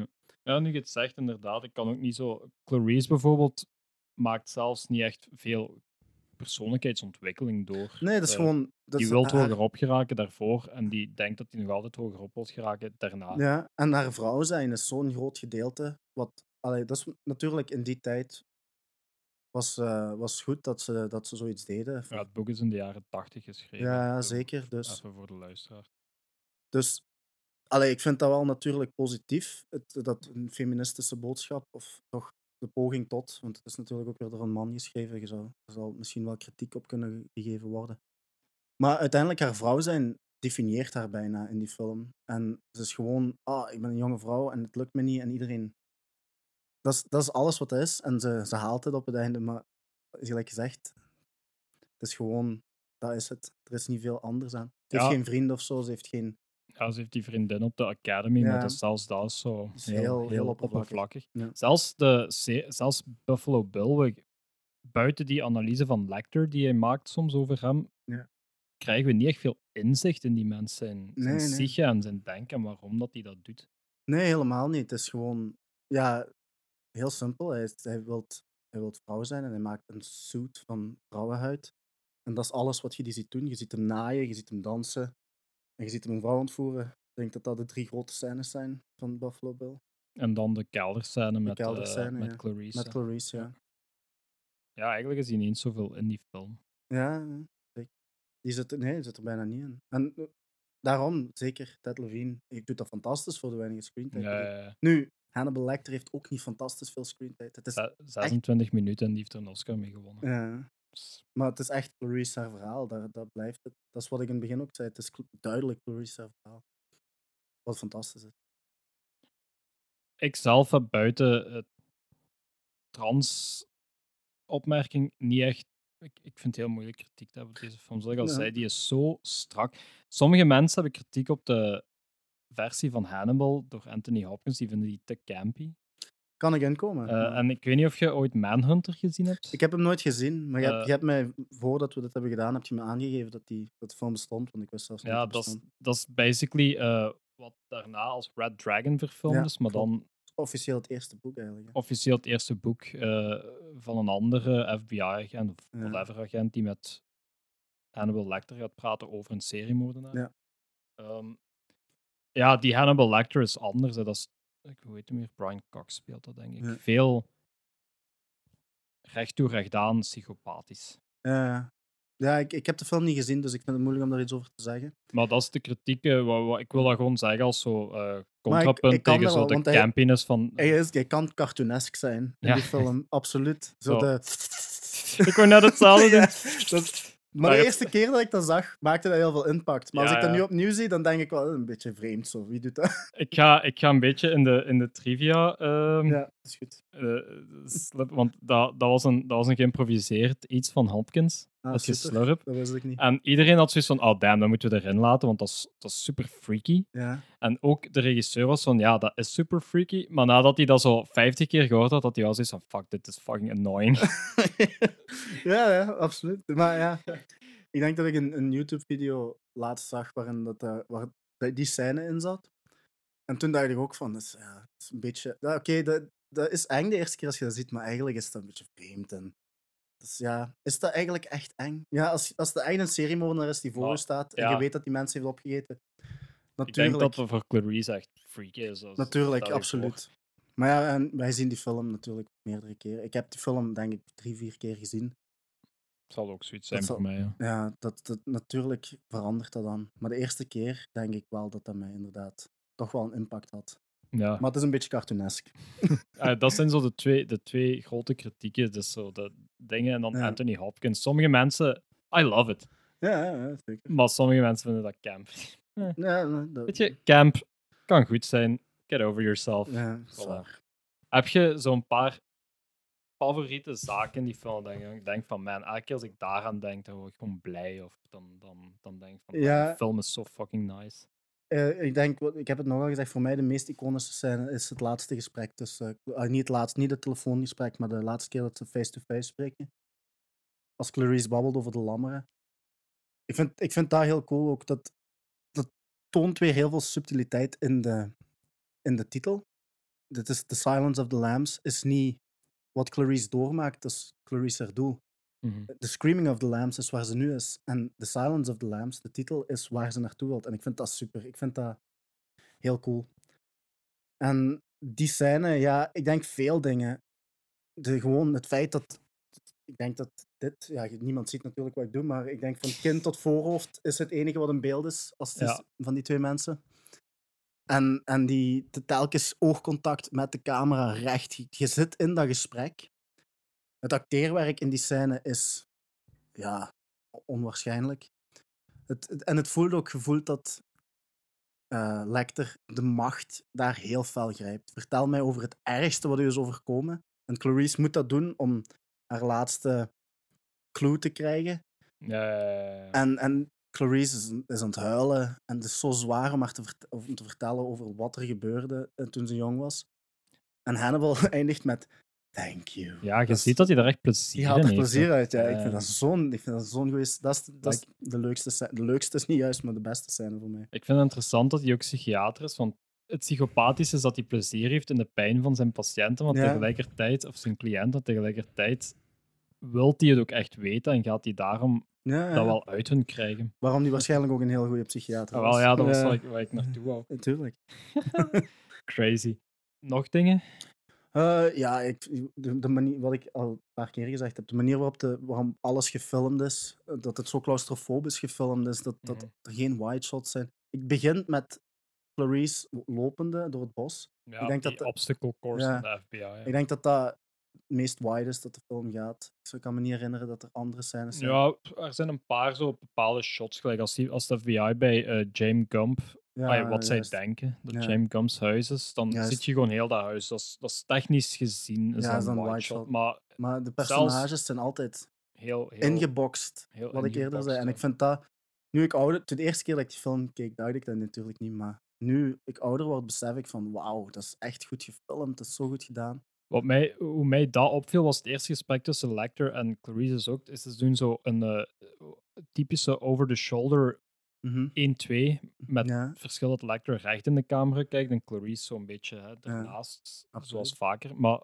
Ja, nu je het zegt, inderdaad. Ik kan ook niet zo. Clarice bijvoorbeeld maakt zelfs niet echt veel persoonlijkheidsontwikkeling door. Nee, dat is Eh, gewoon. Dat die wil hoger op geraken daarvoor en die denkt dat hij nog altijd hoger op wil geraken daarna. Ja, en haar vrouw zijn is zo'n groot gedeelte. Wat, allee, dat is natuurlijk in die tijd was, eh, was goed dat ze, dat ze zoiets deden. Ja, het boek is in de jaren 80 geschreven. Ja, ja, Zo, zeker. Dus, Even voor de luisteraar. dus allee, ik vind dat wel natuurlijk positief, het, dat een feministische boodschap, of toch de poging tot, want het is natuurlijk ook weer door een man geschreven, je zou, er zal misschien wel kritiek op kunnen gegeven worden. Maar uiteindelijk, haar vrouw zijn definieert haar bijna in die film. En ze is gewoon, ah, ik ben een jonge vrouw en het lukt me niet en iedereen... Dat is, dat is alles wat het is en ze, ze haalt het op het einde, maar gelijk gezegd, het is gewoon, dat is het. Er is niet veel anders aan. Ze heeft geen vriend of zo, ze heeft geen... Ja, ze heeft die vriendin op de academy, maar Ja. dat is zelfs dat is zo is heel, heel- oppervlakkig. Ja. Zelfs, de, zelfs Buffalo Bill, we- buiten die analyse van Lecter die hij maakt soms over hem, Ja. krijgen we niet echt veel inzicht in die mensen, zijn, zijn Nee, nee. psyche en zijn denken en waarom dat hij dat doet. Nee, helemaal niet. Het is gewoon, ja, heel simpel. Hij, is- hij, wilt, hij wilt vrouw zijn en hij maakt een suit van vrouwenhuid. En dat is alles wat je die ziet doen. Je ziet hem naaien, je ziet hem dansen en je ziet hem een vrouw ontvoeren. Ik denk dat dat de drie grote scènes zijn van Buffalo Bill. En dan de kelderscène met, eh, met ja. Clarice. Met Clarice, ja. Ja, eigenlijk is hij niet zoveel in die film. Ja. Die zit, nee, die zit er bijna niet in. En eh, daarom, zeker, Ted Levine, hij doet dat fantastisch voor de weinige screentime. Ja, ja, ja. Nu, Hannibal Lecter heeft ook niet fantastisch veel screentijd. Het is, Ze- 26 minuten en die heeft er een Oscar mee gewonnen. ja. Dus Maar het is echt Clarice haar verhaal, daar, dat blijft het. Dat is wat ik in het begin ook zei, het is duidelijk Clarice haar verhaal. Wat fantastisch is. ik zelf heb buiten het trans opmerking niet echt. Ik, ik vind het heel moeilijk kritiek te hebben op deze film. Zoals ik al Ja. zei, die is zo strak. Sommige mensen hebben kritiek op de versie van Hannibal door Anthony Hopkins. Die vinden die te campy. Kan ik inkomen? Ja. En ik weet niet of je ooit Manhunter gezien hebt. Ik heb hem nooit gezien, maar je, hebt, Eh, je hebt mij, voordat we dit hebben gedaan, heb je me aangegeven dat die, dat film bestond, want ik wist zelfs niet ja, dat dat is, dat basically eh, wat daarna als Red Dragon verfilmd Ja, is, maar klopt. dan Officieel het eerste boek eigenlijk. hè. officieel het eerste boek van een andere FBI-agent of Ja. whatever-agent die met Hannibal Lecter gaat praten over een seriemoordenaar. Ja. Ehm, ja, die Hannibal Lecter is anders. Hè. Dat is, ik weet niet meer, Brian Cox speelt dat, denk ik. Ja. Veel recht toe, recht aan, psychopathisch. Ja, ja ik, ik heb de film niet gezien, dus ik vind het moeilijk om daar iets over te zeggen. Maar dat is de kritiek. eh, wa- wa- ik wil dat gewoon zeggen als zo ik- contrapunt ik tegen zo wel, de campiness van... Hij, is, hij kan cartoonesk zijn in Ja. die film, absoluut. Zo Zo. de... [LAUGHS] ik wou net hetzelfde [LAUGHS] doen. Dat- maar Maar de het- eerste keer dat ik dat zag, maakte dat heel veel impact. Maar als ik dat nu opnieuw zie, dan denk ik wel "Eh, een beetje vreemd zo. Wie doet dat? [LAUGHS] Ik ga, ik ga een beetje in de, in de trivia ehm, Ja, is goed. eh, slip, want dat, dat, was een, dat was een geïmproviseerd iets van Hopkins. Ah, dat je slurp. Dat wist ik niet. En iedereen had zoiets van, oh damn, dat moeten we erin laten, want dat is, dat is super freaky. Ja. En ook de regisseur was van, ja, dat is super freaky. Maar nadat hij dat zo 50 keer gehoord had, had hij wel zoiets van, fuck, dit is fucking annoying. [LAUGHS] [LAUGHS] ja, ja, absoluut. Maar ja, ik denk dat ik een, een YouTube-video laatst zag waarin dat, eh, waar die scène in zat. En toen dacht ik ook van, dat is, ja, dat is een beetje... ja, Oké, dat, dat is eng de eerste keer als je dat ziet, maar eigenlijk is dat een beetje vreemd. En, dus ja, is dat eigenlijk echt eng? Ja, als, als de eigen seriemoordenaar is die voor Maar, je staat en ja. je weet dat die mensen heeft opgegeten. ik Natuurlijk, denk dat het voor Clarice echt freaky is. als- natuurlijk voor. absoluut. Maar ja, en wij zien die film natuurlijk meerdere keren. Ik heb die film denk ik drie, vier keer gezien. Het zal ook zoiets zijn Dat voor zal- mij, ja. Ja, dat, dat, natuurlijk verandert dat dan. Maar de eerste keer denk ik wel dat dat mij inderdaad toch wel een impact had. Ja. Maar het is een beetje cartoonesk. [LAUGHS] Eh, dat zijn zo de twee, de twee grote kritieken. Dus zo de dingen en dan Ja. Anthony Hopkins. Sommige mensen, I love it. Ja, ja, zeker. Maar sommige mensen vinden dat camp. [LAUGHS] Ja, nee, dat, Weet je, camp kan goed zijn. Get over yourself. ja, Voilà. Heb je zo'n paar favoriete zaken in die film? Dat je denkt van, man, elke keer als ik daaraan denk, dan word ik gewoon blij. Of dan, dan, dan denk ik van, Ja. de film is zo fucking nice. Eh, ik denk, ik heb het nogal gezegd, voor mij de meest iconische scène is het laatste gesprek eh, niet het laatste, niet het telefoongesprek, maar de laatste keer dat ze face-to-face spreken. Als Clarice babbelt over de lammeren. Ik vind, ik vind dat heel cool ook. Dat, dat toont weer heel veel subtiliteit in de, in de titel. Dit is The Silence of the Lambs, is niet wat Clarice doormaakt, dat is Clarice haar Mhm. The Screaming of the Lambs is waar ze nu is. En The Silence of the Lambs, de titel, is waar ze naartoe wilt. En ik vind dat super. Ik vind dat heel cool. En die scène, ja, ik denk veel dingen. De, gewoon het feit dat ik denk dat dit, ja, niemand ziet natuurlijk wat ik doe, maar ik denk van kind tot voorhoofd is het enige wat in beeld is, als het is van die twee mensen. En, en die te- telkens oogcontact met de camera recht. Je zit in dat gesprek. Het acteerwerk in die scène is ja, onwaarschijnlijk. Het, het- en het voelt ook gevoeld dat eh Lecter de macht daar heel fel grijpt. Vertel mij over het ergste wat u is overkomen. En Clarice moet dat doen om haar laatste clue te krijgen. Ja, ja, ja, ja. En, en Clarice is, is aan het huilen. En het is zo zwaar om haar te, vert- om te vertellen over wat er gebeurde eh, toen ze jong was. En Hannibal [LAUGHS] eindigt met thank you. Ja, je Dat is- ziet dat hij er echt plezier Die haalt in er heeft. plezier uit, ja. Ik vind dat zo'n ik vind dat is, dat is de leukste scène. De leukste is niet juist, maar de beste scène voor mij. Ik vind het interessant dat hij ook psychiater is, want het psychopathische is dat hij plezier heeft in de pijn van zijn patiënten, want Ja. tegelijkertijd, of zijn cliënten, tegelijkertijd wil hij het ook echt weten en gaat hij daarom Ja, ja. dat wel uit hun krijgen. Waarom die waarschijnlijk ook een heel goede psychiater Ah, was. wel, ja, dat was waar ik, waar ik naartoe wou. [LAUGHS] Natuurlijk. [LAUGHS] Crazy. Nog dingen? Eh, ja, ik, de, de manier, wat ik al een paar keer gezegd heb, de manier waarop de, waarom alles gefilmd is, eh, dat het zo claustrofobisch gefilmd is, dat, dat Mhm. er geen wide shots zijn. Ik begin met Clarice lopende door het bos. Ja, Ik denk dat de- obstacle course Ja. van de FBI. Ja. Ik denk dat dat het meest wide is dat de film gaat. Ik kan me niet herinneren dat er andere scènes zijn. Ja, er zijn een paar zo bepaalde shots, gelijk als, die, als de FBI bij eh, James Gump, Ja, wat zij denken, dat Ja. James Gumps huis is, dan Juist. zie je gewoon heel dat huis. Dat is, dat is technisch gezien is dat een wide shot, maar Maar de personages zijn altijd heel, heel ingeboxt, heel wat ik eerder ingeboxt, zei. En ik vind dat, nu ik ouder, de eerste keer dat ik die film keek, dacht ik dat natuurlijk niet, maar nu ik ouder word, besef ik van wauw, dat is echt goed gefilmd, dat is zo goed gedaan. Wat mij, hoe mij dat opviel, was het eerste gesprek tussen Lecter en Clarice is ook. Is ze doen zo een eh, typische over-the-shoulder Mhm. 1-2. Met Ja. het verschil dat Lecter recht in de camera kijkt en Clarice zo'n beetje hè, ernaast, zoals vaker. Maar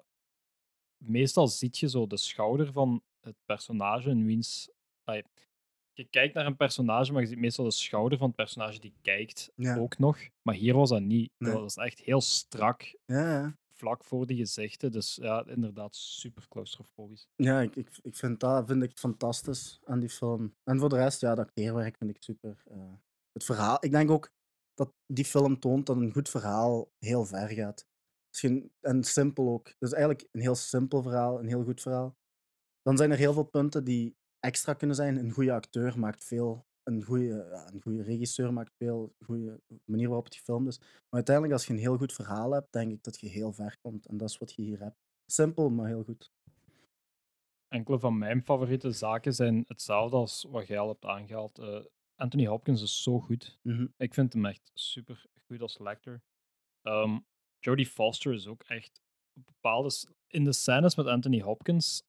meestal zie je zo de schouder van het personage in wiens. je kijkt naar een personage, maar je ziet meestal de schouder van het personage die kijkt Ja. ook nog. Maar hier was dat niet. Nee. Dat was echt heel strak ja. Vlak voor die gezichten. Dus ja, inderdaad, super claustrofobisch. ja ik, ik, ik vind dat vind ik fantastisch aan die film. En voor de rest, ja, dat acteerwerk vind ik super. eh, het verhaal, ik denk ook dat die film toont dat een goed verhaal heel ver gaat. En simpel ook. Dus eigenlijk een heel simpel verhaal, een heel goed verhaal. Dan zijn er heel veel punten die extra kunnen zijn. Een goede acteur maakt veel. Een goede, een goede regisseur maakt veel. Een goede manier waarop het gefilmd is. Maar uiteindelijk, als je een heel goed verhaal hebt, denk ik dat je heel ver komt. En dat is wat je hier hebt. Simpel, maar heel goed. Enkele van mijn favoriete zaken zijn hetzelfde als wat jij al hebt aangehaald. Eh, Anthony Hopkins is zo goed. Mhm. Ik vind hem echt super goed als lector. Ehm Jodie Foster is ook echt op bepaalde... In de scènes met Anthony Hopkins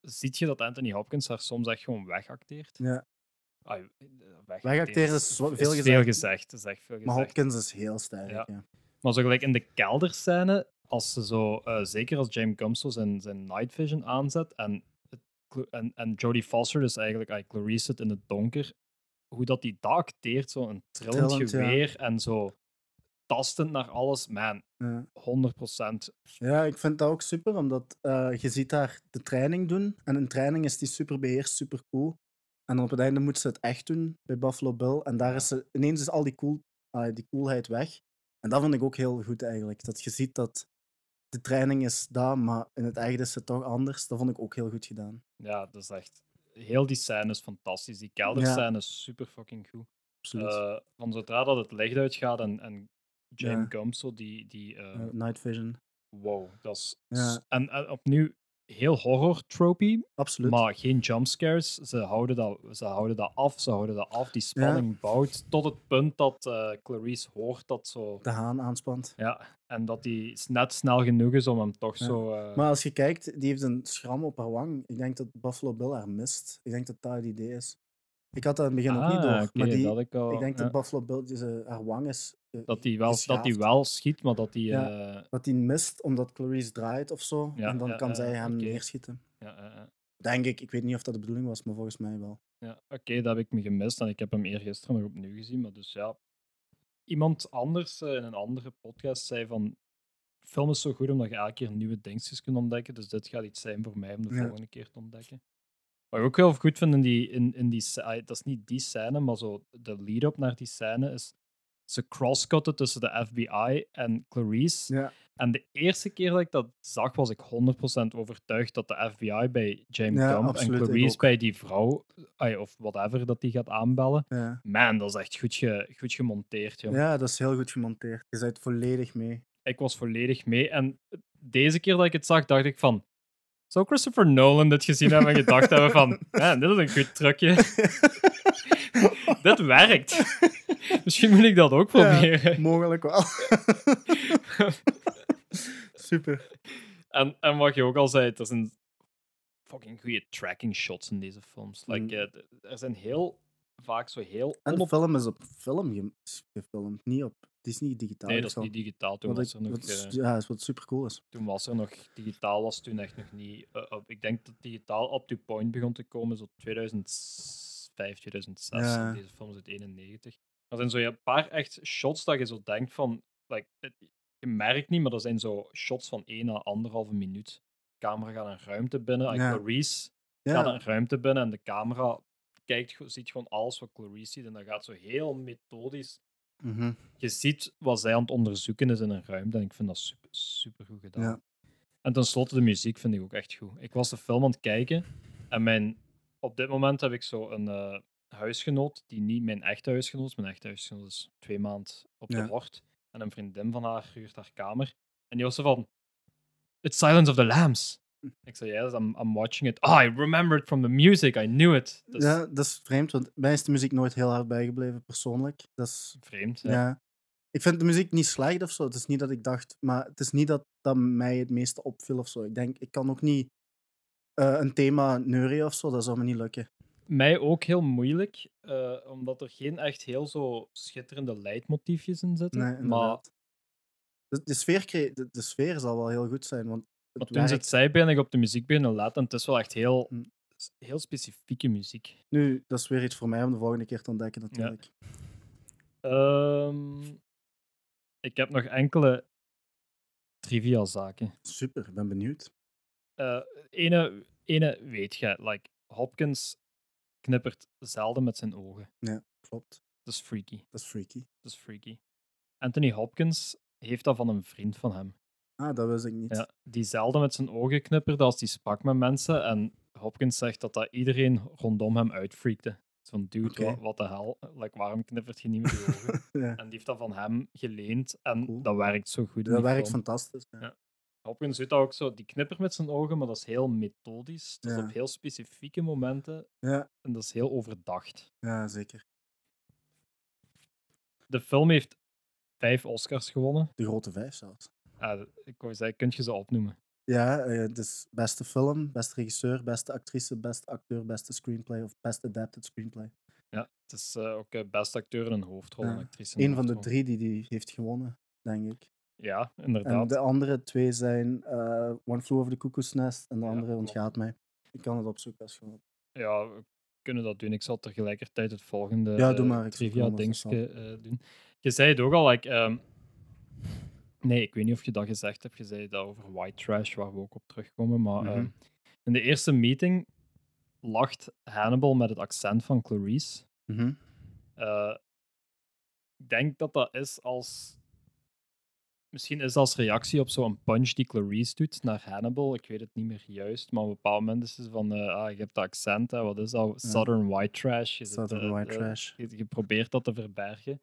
ziet je dat Anthony Hopkins haar soms echt gewoon wegacteert. Ja. Ah, eh, Wegacteren is veel Veel gezegd. gezegd. is echt veel Maar gezegd. Hopkins is heel sterk. Ja. Ja. Maar zo gelijk in de kelderscène, als ze zo, eh, zeker als James Gump zo zijn, zijn night vision aanzet en, en, en Jodie Foster, dus eigenlijk Clarice zit in het donker, hoe dat die dat acteert, zo een trillend, Trillend, ja. geweer en zo tastend naar alles, man, Ja. 100%. Ja, ik vind dat ook super, omdat eh, je ziet haar de training doen. En een training is die super beheerst, super cool. En op het einde moet ze het echt doen bij Buffalo Bill. En daar Ja. is ze, ineens is al die, cool, die coolheid weg. En dat vond ik ook heel goed eigenlijk. Dat je ziet dat de training is daar, maar in het echt is het toch anders. Dat vond ik ook heel goed gedaan. Ja, dat is echt... Heel die scène is fantastisch. Die kelderscène is super fucking goed. Absoluut. Eh, van zodra dat het licht uitgaat en, en James Ja. Die... die eh, Night Vision. wow, dat is... Ja. En, en opnieuw, heel horror-tropy, Absoluut. Maar geen jumpscares. Ze houden, dat, ze houden dat af. Ze houden dat af. Die spanning bouwt tot het punt dat eh, Clarice hoort dat zo. De haan aanspant. Ja, en dat die net snel genoeg is om hem toch Ja. zo. eh, Maar als je kijkt, die heeft een schram op haar wang. Ik denk dat Buffalo Bill haar mist. Ik denk dat dat het idee is. Ik had dat in het begin ook niet ah, door. maar die, ik, al, ik denk ja. dat Buffalo Bill, haar wang is... eh, dat die wel, dat die wel schiet, maar dat. Ja. eh, Dat hij mist omdat Clarice draait of zo. Ja, en dan ja, kan zij hem neerschieten. Denk ik. Ik weet niet of dat de bedoeling was, maar volgens mij wel. Ja, oké, dat heb ik me gemist en ik heb hem eergisteren nog opnieuw gezien. Maar dus ja, iemand anders eh, in een andere podcast zei van. film is zo goed omdat je elke keer nieuwe dingetjes kunt ontdekken. Dus dit gaat iets zijn voor mij om de volgende keer te ontdekken. Wat ik ook heel goed vind in die, in, in die dat is niet die scène, maar zo de lead-up naar die scène is ze crosscutten tussen de FBI en Clarice. Ja. En de eerste keer dat ik dat zag, was ik 100% overtuigd dat de FBI bij James Ja, en Clarice bij die vrouw, of whatever, dat die gaat aanbellen. Ja. Man, dat is echt goed, ge, goed gemonteerd. joh. ja, dat is heel goed gemonteerd. Je bent volledig mee. Ik was volledig mee. En deze keer dat ik het zag, dacht ik van... Zou Christopher Nolan dit gezien hebben en gedacht hebben van... [LAUGHS] Man, dit is een goed trucje. [LAUGHS] [LAUGHS] dit werkt. Misschien moet ik dat ook proberen. Ja, mogelijk wel. [LAUGHS] Super. En, en wat je ook al zei, er zijn fucking goede tracking shots in deze films. Like, Mm. eh, er zijn heel vaak zo heel... En de film is op film ge- gefilmd, niet op Disney digitaal. Nee, dat is niet digitaal. Toen was ik- er nog... wat eh, ja, is wat super cool is. toen was er nog digitaal was toen echt nog niet eh, op. ik denk dat digitaal up to point begon te komen zo 2005 2006 Ja. en deze film is uit 91 er zijn zo een paar echt shots dat je zo denkt van like, je merkt niet maar er zijn zo shots van 1 à anderhalve minuut de camera gaat een ruimte binnen Ja. Clarice gaat een ruimte binnen en de camera kijkt, ziet gewoon alles wat Clarice ziet en dat gaat zo heel methodisch mhm. je ziet wat zij aan het onderzoeken is in een ruimte. En ik vind dat super, super goed gedaan. Ja. En tenslotte, de muziek vind ik ook echt goed. Ik was de film aan het kijken. En mijn, op dit moment heb ik zo een eh, huisgenoot, die niet mijn echte huisgenoot is. Mijn echte huisgenoot is twee maanden op de Ja. En een vriendin van haar huurt haar kamer. En die was zo van... It's Silence of the Lambs. Ik zei, yes, I'm, I'm watching it. Oh, I remembered from the music. I knew it. Ja, dat is vreemd, want mij is de muziek nooit heel hard bijgebleven, persoonlijk. Dat is, vreemd. ja. Ja. Ik vind de muziek niet slecht of zo. Het is niet dat ik dacht, maar het is niet dat dat mij het meeste opviel of zo. Ik denk, ik kan ook niet eh, een thema neurien of zo, dat zou me niet lukken. Mij ook heel moeilijk, eh, omdat er geen echt heel zo schitterende leidmotiefjes in zitten. Nee, maar. De, de, sfeer, de, de sfeer zal wel heel goed zijn, want het maar toen ben ik op de muziek beginnen letten. En het is wel echt heel, Hm. heel specifieke muziek. Nu, dat is weer iets voor mij om de volgende keer te ontdekken, natuurlijk. Ehm, ik heb nog enkele trivia-zaken. Super, ik ben benieuwd. Eh, ene, ene weet je, like, Hopkins knippert zelden met zijn ogen. Klopt, Dat is freaky. dat is freaky. Dat is freaky. Anthony Hopkins heeft dat van een vriend van hem. Ah, dat wist ik niet. Ja, die zelden met zijn ogen knipperde als hij sprak met mensen. En Hopkins zegt dat dat iedereen rondom hem uitfreakte. Zo'n dude, wat, de hel, like, waarom knippert je niet met je [LAUGHS] ogen? Ja, en die heeft dat van hem geleend en Cool. dat werkt zo goed. dat die werkt film. fantastisch. Ja. Ja. Hopkins doet dat ook zo, die knippert met zijn ogen, maar dat is heel methodisch. Dat is Ja. op heel specifieke momenten Ja, en dat is heel overdacht. ja, zeker. De film heeft vijf Oscars gewonnen. De grote vijf zelfs. Ah, ik wou zeggen, kun je ze opnoemen? Ja, eh, dus beste film, beste regisseur, beste actrice, beste acteur, beste screenplay of best adapted screenplay. Ja, het is eh, ook eh, beste acteur in een hoofdrol. en Ja. actrice een van de drie die die heeft gewonnen, denk ik. Ja, En inderdaad. de andere twee zijn eh, One Flew Over the Cuckoo's Nest en de Ja, andere ontgaat mij. Ik kan het opzoeken als je. Ja, we kunnen dat doen. Ik zal tegelijkertijd het volgende Ja, doe maar. Ik zoek trivia dingetje eh, doen. Je zei het ook al, like, ehm, nee, ik weet niet of je dat gezegd hebt. Je zei dat over white trash, waar we ook op terugkomen. Maar Mhm. ehm, in de eerste meeting lacht Hannibal met het accent van Clarice. Mhm. Eh, ik denk dat dat is als. Misschien is dat als reactie op zo'n punch die Clarice doet naar Hannibal. Ik weet het niet meer juist. Maar op een bepaald moment is het van. ah, je hebt dat accent, hè, wat is dat? Southern white trash. Southern eh, white eh, trash. je, je probeert dat te verbergen.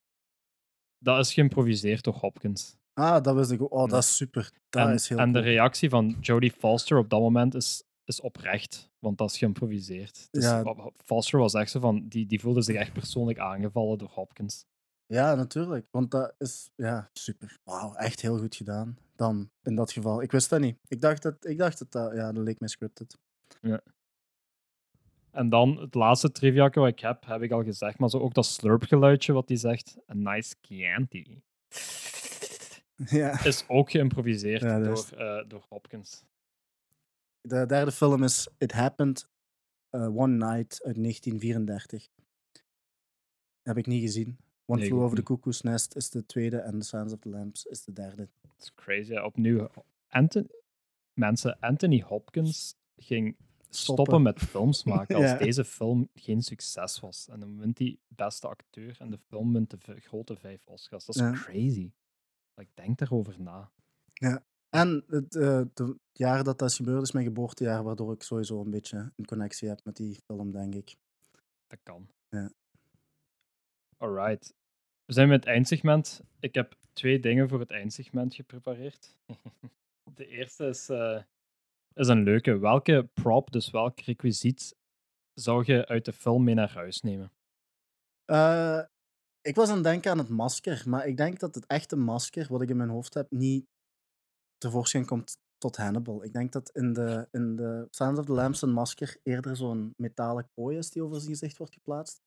Dat is geïmproviseerd door Hopkins. Ah, dat wist ik ook. Oh, dat is super. Dat en is heel en de reactie van Jodie Foster op dat moment is, is oprecht, want dat is geïmproviseerd. Dus Ja. Foster was echt zo van, die, die voelde zich echt persoonlijk aangevallen door Hopkins. Ja, natuurlijk. Want dat is ja, super. Wauw, echt heel goed gedaan. Dan, in dat geval. Ik wist dat niet. Ik dacht dat, ik dacht dat, dat ja, dat leek mij scripted. En dan het laatste trivia wat ik heb, heb ik al gezegd, maar zo ook dat slurpgeluidje wat hij zegt, a nice Chianti, Ja. is ook geïmproviseerd Ja, door, is- eh, door Hopkins. De derde film is It Happened uh, One Night uit 1934. Heb ik niet gezien. One Nee, Flew Over the Cuckoo's Nest is de tweede en The Silence of the Lambs is de derde. Dat is crazy. Opnieuw, Anthony, mensen, Anthony Hopkins ging stoppen, Stoppen. met films [LAUGHS] maken als Ja. deze film geen succes was. En dan wint hij beste acteur en de film wint de grote vijf Oscars. Dat is Ja. crazy. Ik denk daarover na. En het eh, de jaar dat dat is gebeurd is mijn geboortejaar, waardoor ik sowieso een beetje een connectie heb met die film, denk ik. Dat kan. Ja. Alright. We zijn met het eindsegment. Ik heb twee dingen voor het eindsegment geprepareerd. [LAUGHS] De eerste is, eh, is een leuke. Welke prop, dus welk requisiet, zou je uit de film mee naar huis nemen? Eh, ik was aan het denken aan het masker, maar ik denk dat het echte masker, wat ik in mijn hoofd heb, niet tevoorschijn komt tot Hannibal. Ik denk dat in de, in de Silence of the Lambs een masker eerder zo'n metalen kooi is die over zijn gezicht wordt geplaatst.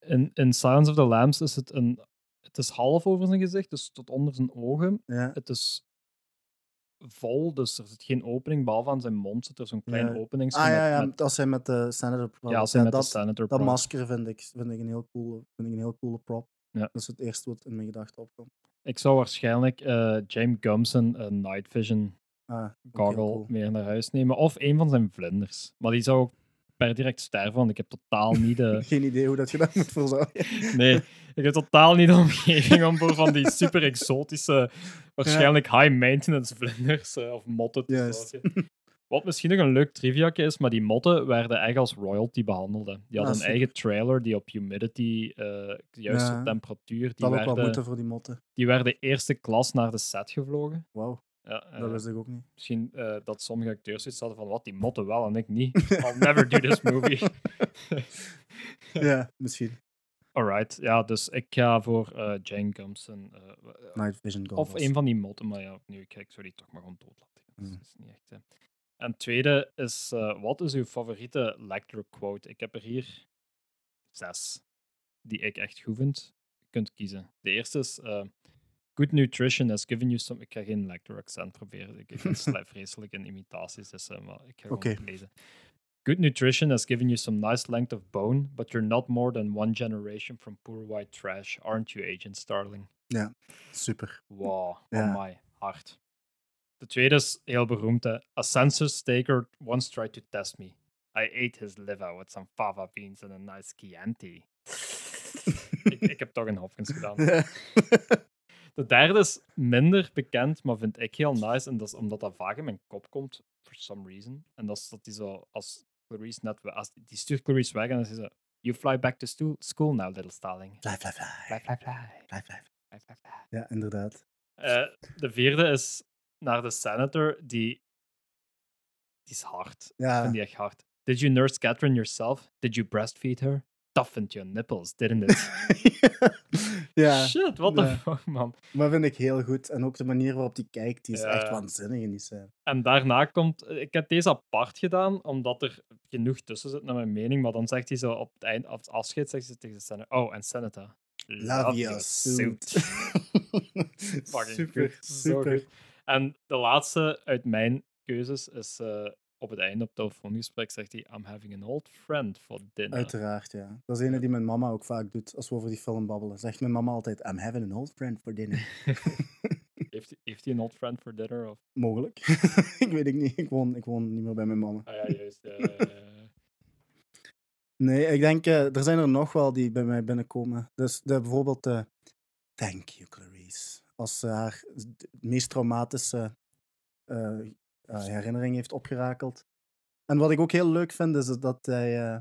In, in Silence of the Lambs is het een... Het is half over zijn gezicht, dus tot onder zijn ogen. Ja, Het is vol, dus er zit geen opening, behalve aan zijn mond zit er zo'n klein Ja. opening. ah ja, ja, als hij met de senator ja, praat. als hij met dat, de senator dat praat. masker vind ik, vind, ik een heel coole, vind ik een heel coole prop. Ja. Dat is het eerste wat in mijn gedachten opkomt. Ik zou waarschijnlijk eh, James Gumson een Night Vision Ah, goggle cool. meer naar huis nemen. Of een van zijn vlinders. Maar die zou per direct sterven, want ik heb totaal niet de... [LAUGHS] Geen idee hoe dat je dat moet verzorgen. [LAUGHS] Nee, ik heb totaal niet de omgeving om voor van die super exotische, [LAUGHS] waarschijnlijk high maintenance vlinders eh, of motten te Juist. Wat misschien nog een leuk trivia is, maar die motten werden echt als royalty behandeld. Die hadden Ah, een eigen trailer die op humidity, eh, de juiste Ja. temperatuur, die Dat zal ook wel werden, moeten voor die motten. die werden eerste klas naar de set gevlogen. Wauw, Ja, eh, dat wist ik ook niet. Misschien eh, dat sommige acteurs zoiets hadden van wat, die motten wel en ik niet. [LAUGHS] I'll never do this movie. [LAUGHS] ja, misschien. Alright, ja, dus ik ga voor eh Jane Gumson. eh, eh, Night Vision of een van die motten, maar ja, opnieuw, ik, ik zou die toch maar gewoon dood laten. gaan. Mm. Dat is niet echt. hè. En tweede is, eh, wat is uw favoriete Lecter quote? Ik heb er hier zes, die ik echt goed vind. Je kunt kiezen. De eerste is, eh, good nutrition has given you some... Ik ga geen Lecter accent proberen, ik, ben [LAUGHS] vreselijk in imitaties, dus, maar ik ga gewoon Oké. lezen. Good nutrition has given you some nice length of bone, but you're not more than one generation from poor white trash, aren't you, Agent Starling? Super. Wow, Ja. oh my, hard. De tweede is heel beroemd. Hè. A census taker once tried to test me. I ate his liver with some fava beans and a nice Chianti. [LAUGHS] ik, ik heb toch een Hopkins gedaan. [LAUGHS] De derde is minder bekend, maar vind ik heel nice. En dat is omdat dat vaak in mijn kop komt, for some reason. En dat is dat die zo, als Clarice net, we- als die stuurt Clarice weg en dan zegt ze, you fly back to school now, little starling. Fly, fly, fly. Fly, fly, fly. Fly, fly. Fly, fly, fly. Ja, inderdaad. Eh, de vierde is naar de senator, die, die is hard. Ik Ja, vind die echt hard. Did you nurse Catherine yourself? Did you breastfeed her? Toughened your nipples, didn't it? [LAUGHS] ja, Shit, what the fuck, man. maar vind ik heel goed. En ook de manier waarop die kijkt, die is Ja. echt waanzinnig in die scène. En daarna komt... Ik heb deze apart gedaan, omdat er genoeg tussen zit, naar mijn mening. Maar dan zegt hij zo op het eind, op het afscheid, zegt ze tegen de senator... Oh, en senator. Love your suit. [LAUGHS] [LAUGHS] Fucking super, super. En de laatste uit mijn keuzes is eh, op het einde op het telefoongesprek zegt hij I'm having an old friend for dinner. Uiteraard, ja. Dat is een die mijn mama ook vaak doet als we over die film babbelen. Zegt mijn mama altijd: I'm having an old friend for dinner. [LAUGHS] heeft, hij- heeft hij een old friend for dinner? Of? Mogelijk. [LAUGHS] ik weet het niet. Ik woon, ik woon niet meer bij mijn mama. Ah ja, juist. Nee, ik denk, eh, er zijn er nog wel die bij mij binnenkomen. Dus de, bijvoorbeeld de Thank you, Clarice. Als haar meest traumatische eh, eh, herinnering heeft opgerakeld. En wat ik ook heel leuk vind, is dat hij, eh,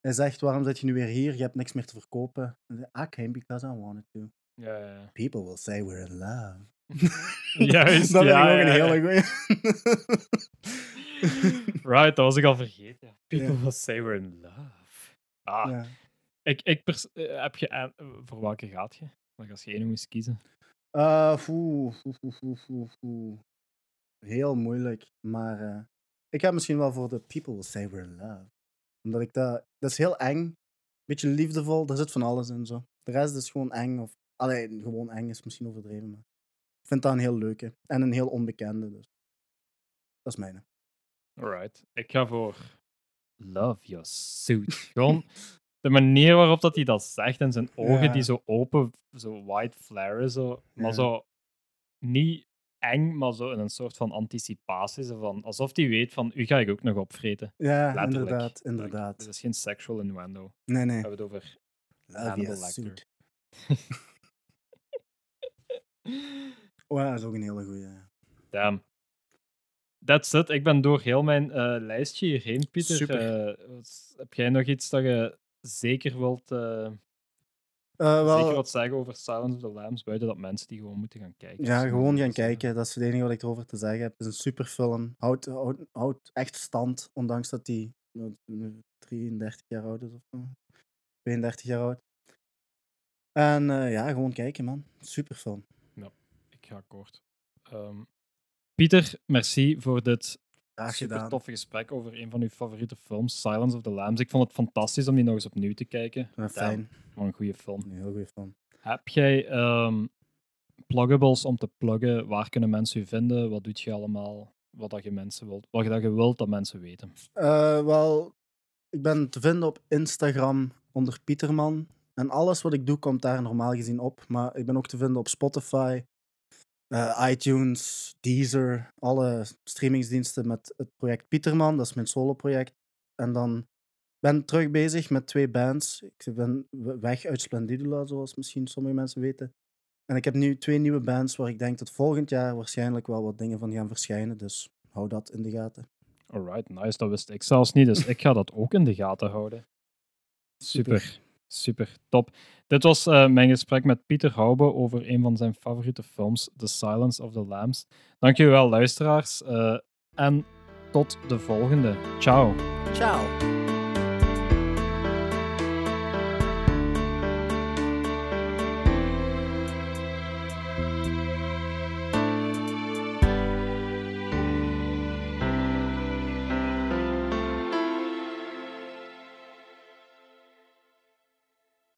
hij zegt, waarom zit je nu weer hier? Je hebt niks meer te verkopen. I came because I wanted to. ja, ja, ja. People will say we're in love. [LAUGHS] Juist, [LAUGHS] dat ja, vind ik ook een hele goeie. [LAUGHS] Right, dat was ik al vergeten. People will say we're in love. Ah, ik, ik pers- eh, heb je, aan- voor welke gaat je? Als je één moest kiezen. Uh, foe, foe, foe, foe, foe, foe. Heel moeilijk, maar eh, ik ga misschien wel voor de People Will Say We're in Love. Omdat ik dat... Dat is heel eng. Beetje liefdevol, daar zit van alles in zo. De rest is gewoon eng. Of, allee, gewoon eng is misschien overdreven, maar ik vind dat een heel leuke. En een heel onbekende, dus. Dat is mijne. Alright. Ik ga voor Love Your Suit. [LAUGHS] Gewoon de manier waarop dat hij dat zegt en zijn ogen Ja. die zo open, zo white flare, zo, maar Ja. zo niet eng, maar zo in een soort van anticipatie. Van, alsof hij weet van, u ga ik ook nog opvreten. Ja, Letterlijk. inderdaad, inderdaad. Het is geen sexual innuendo. Nee, We nee. hebben het over Love Hannibal Lecter. [LAUGHS] Oh ja, dat is ook een hele goeie. Damn. That's it. Ik ben door heel mijn eh, lijstje hierheen, Pieter. Super. Eh, heb jij nog iets dat je zeker wilt eh, Eh, wel, zeker wat zeggen over Silence of the Lambs, buiten dat mensen die gewoon moeten gaan kijken? Ja, Dus, gewoon eh, gaan eh, kijken. Dat is het enige wat ik erover te zeggen heb. Het is een superfilm. Houdt, houdt, houdt echt stand, ondanks dat hij nu 33 jaar oud is of zo. 32 jaar oud. En eh, ja, gewoon kijken, man. Superfilm. Ik ga kort. Ehm, Pieter, merci voor dit Graag super gedaan. toffe gesprek over een van uw favoriete films, Silence of the Lambs. Ik vond het fantastisch om die nog eens opnieuw te kijken. Ja, fijn. Wat een goede film. Een heel goede film. Heb jij ehm, pluggables om te pluggen? Waar kunnen mensen u vinden? Wat doet je allemaal? Wat dat je mensen wilt, wat dat je wilt dat mensen weten. Eh, wel, ik ben te vinden op Instagram onder Pieterman. En alles wat ik doe komt daar normaal gezien op. Maar ik ben ook te vinden op Spotify, eh, iTunes, Deezer, alle streamingsdiensten met het project Pieterman. Dat is mijn solo-project. En dan ben ik terug bezig met twee bands. Ik ben we- weg uit Splendidula, zoals misschien sommige mensen weten. En ik heb nu twee nieuwe bands waar ik denk dat volgend jaar waarschijnlijk wel wat dingen van gaan verschijnen. Dus hou dat in de gaten. Alright, nice. Dat wist ik zelfs niet, dus ik ga dat ook in de gaten houden. Super, super, top. Dit was eh, mijn gesprek met Pieter Haube over een van zijn favoriete films, The Silence of the Lambs. Dankjewel, luisteraars. eh, en tot de volgende. Ciao. Ciao.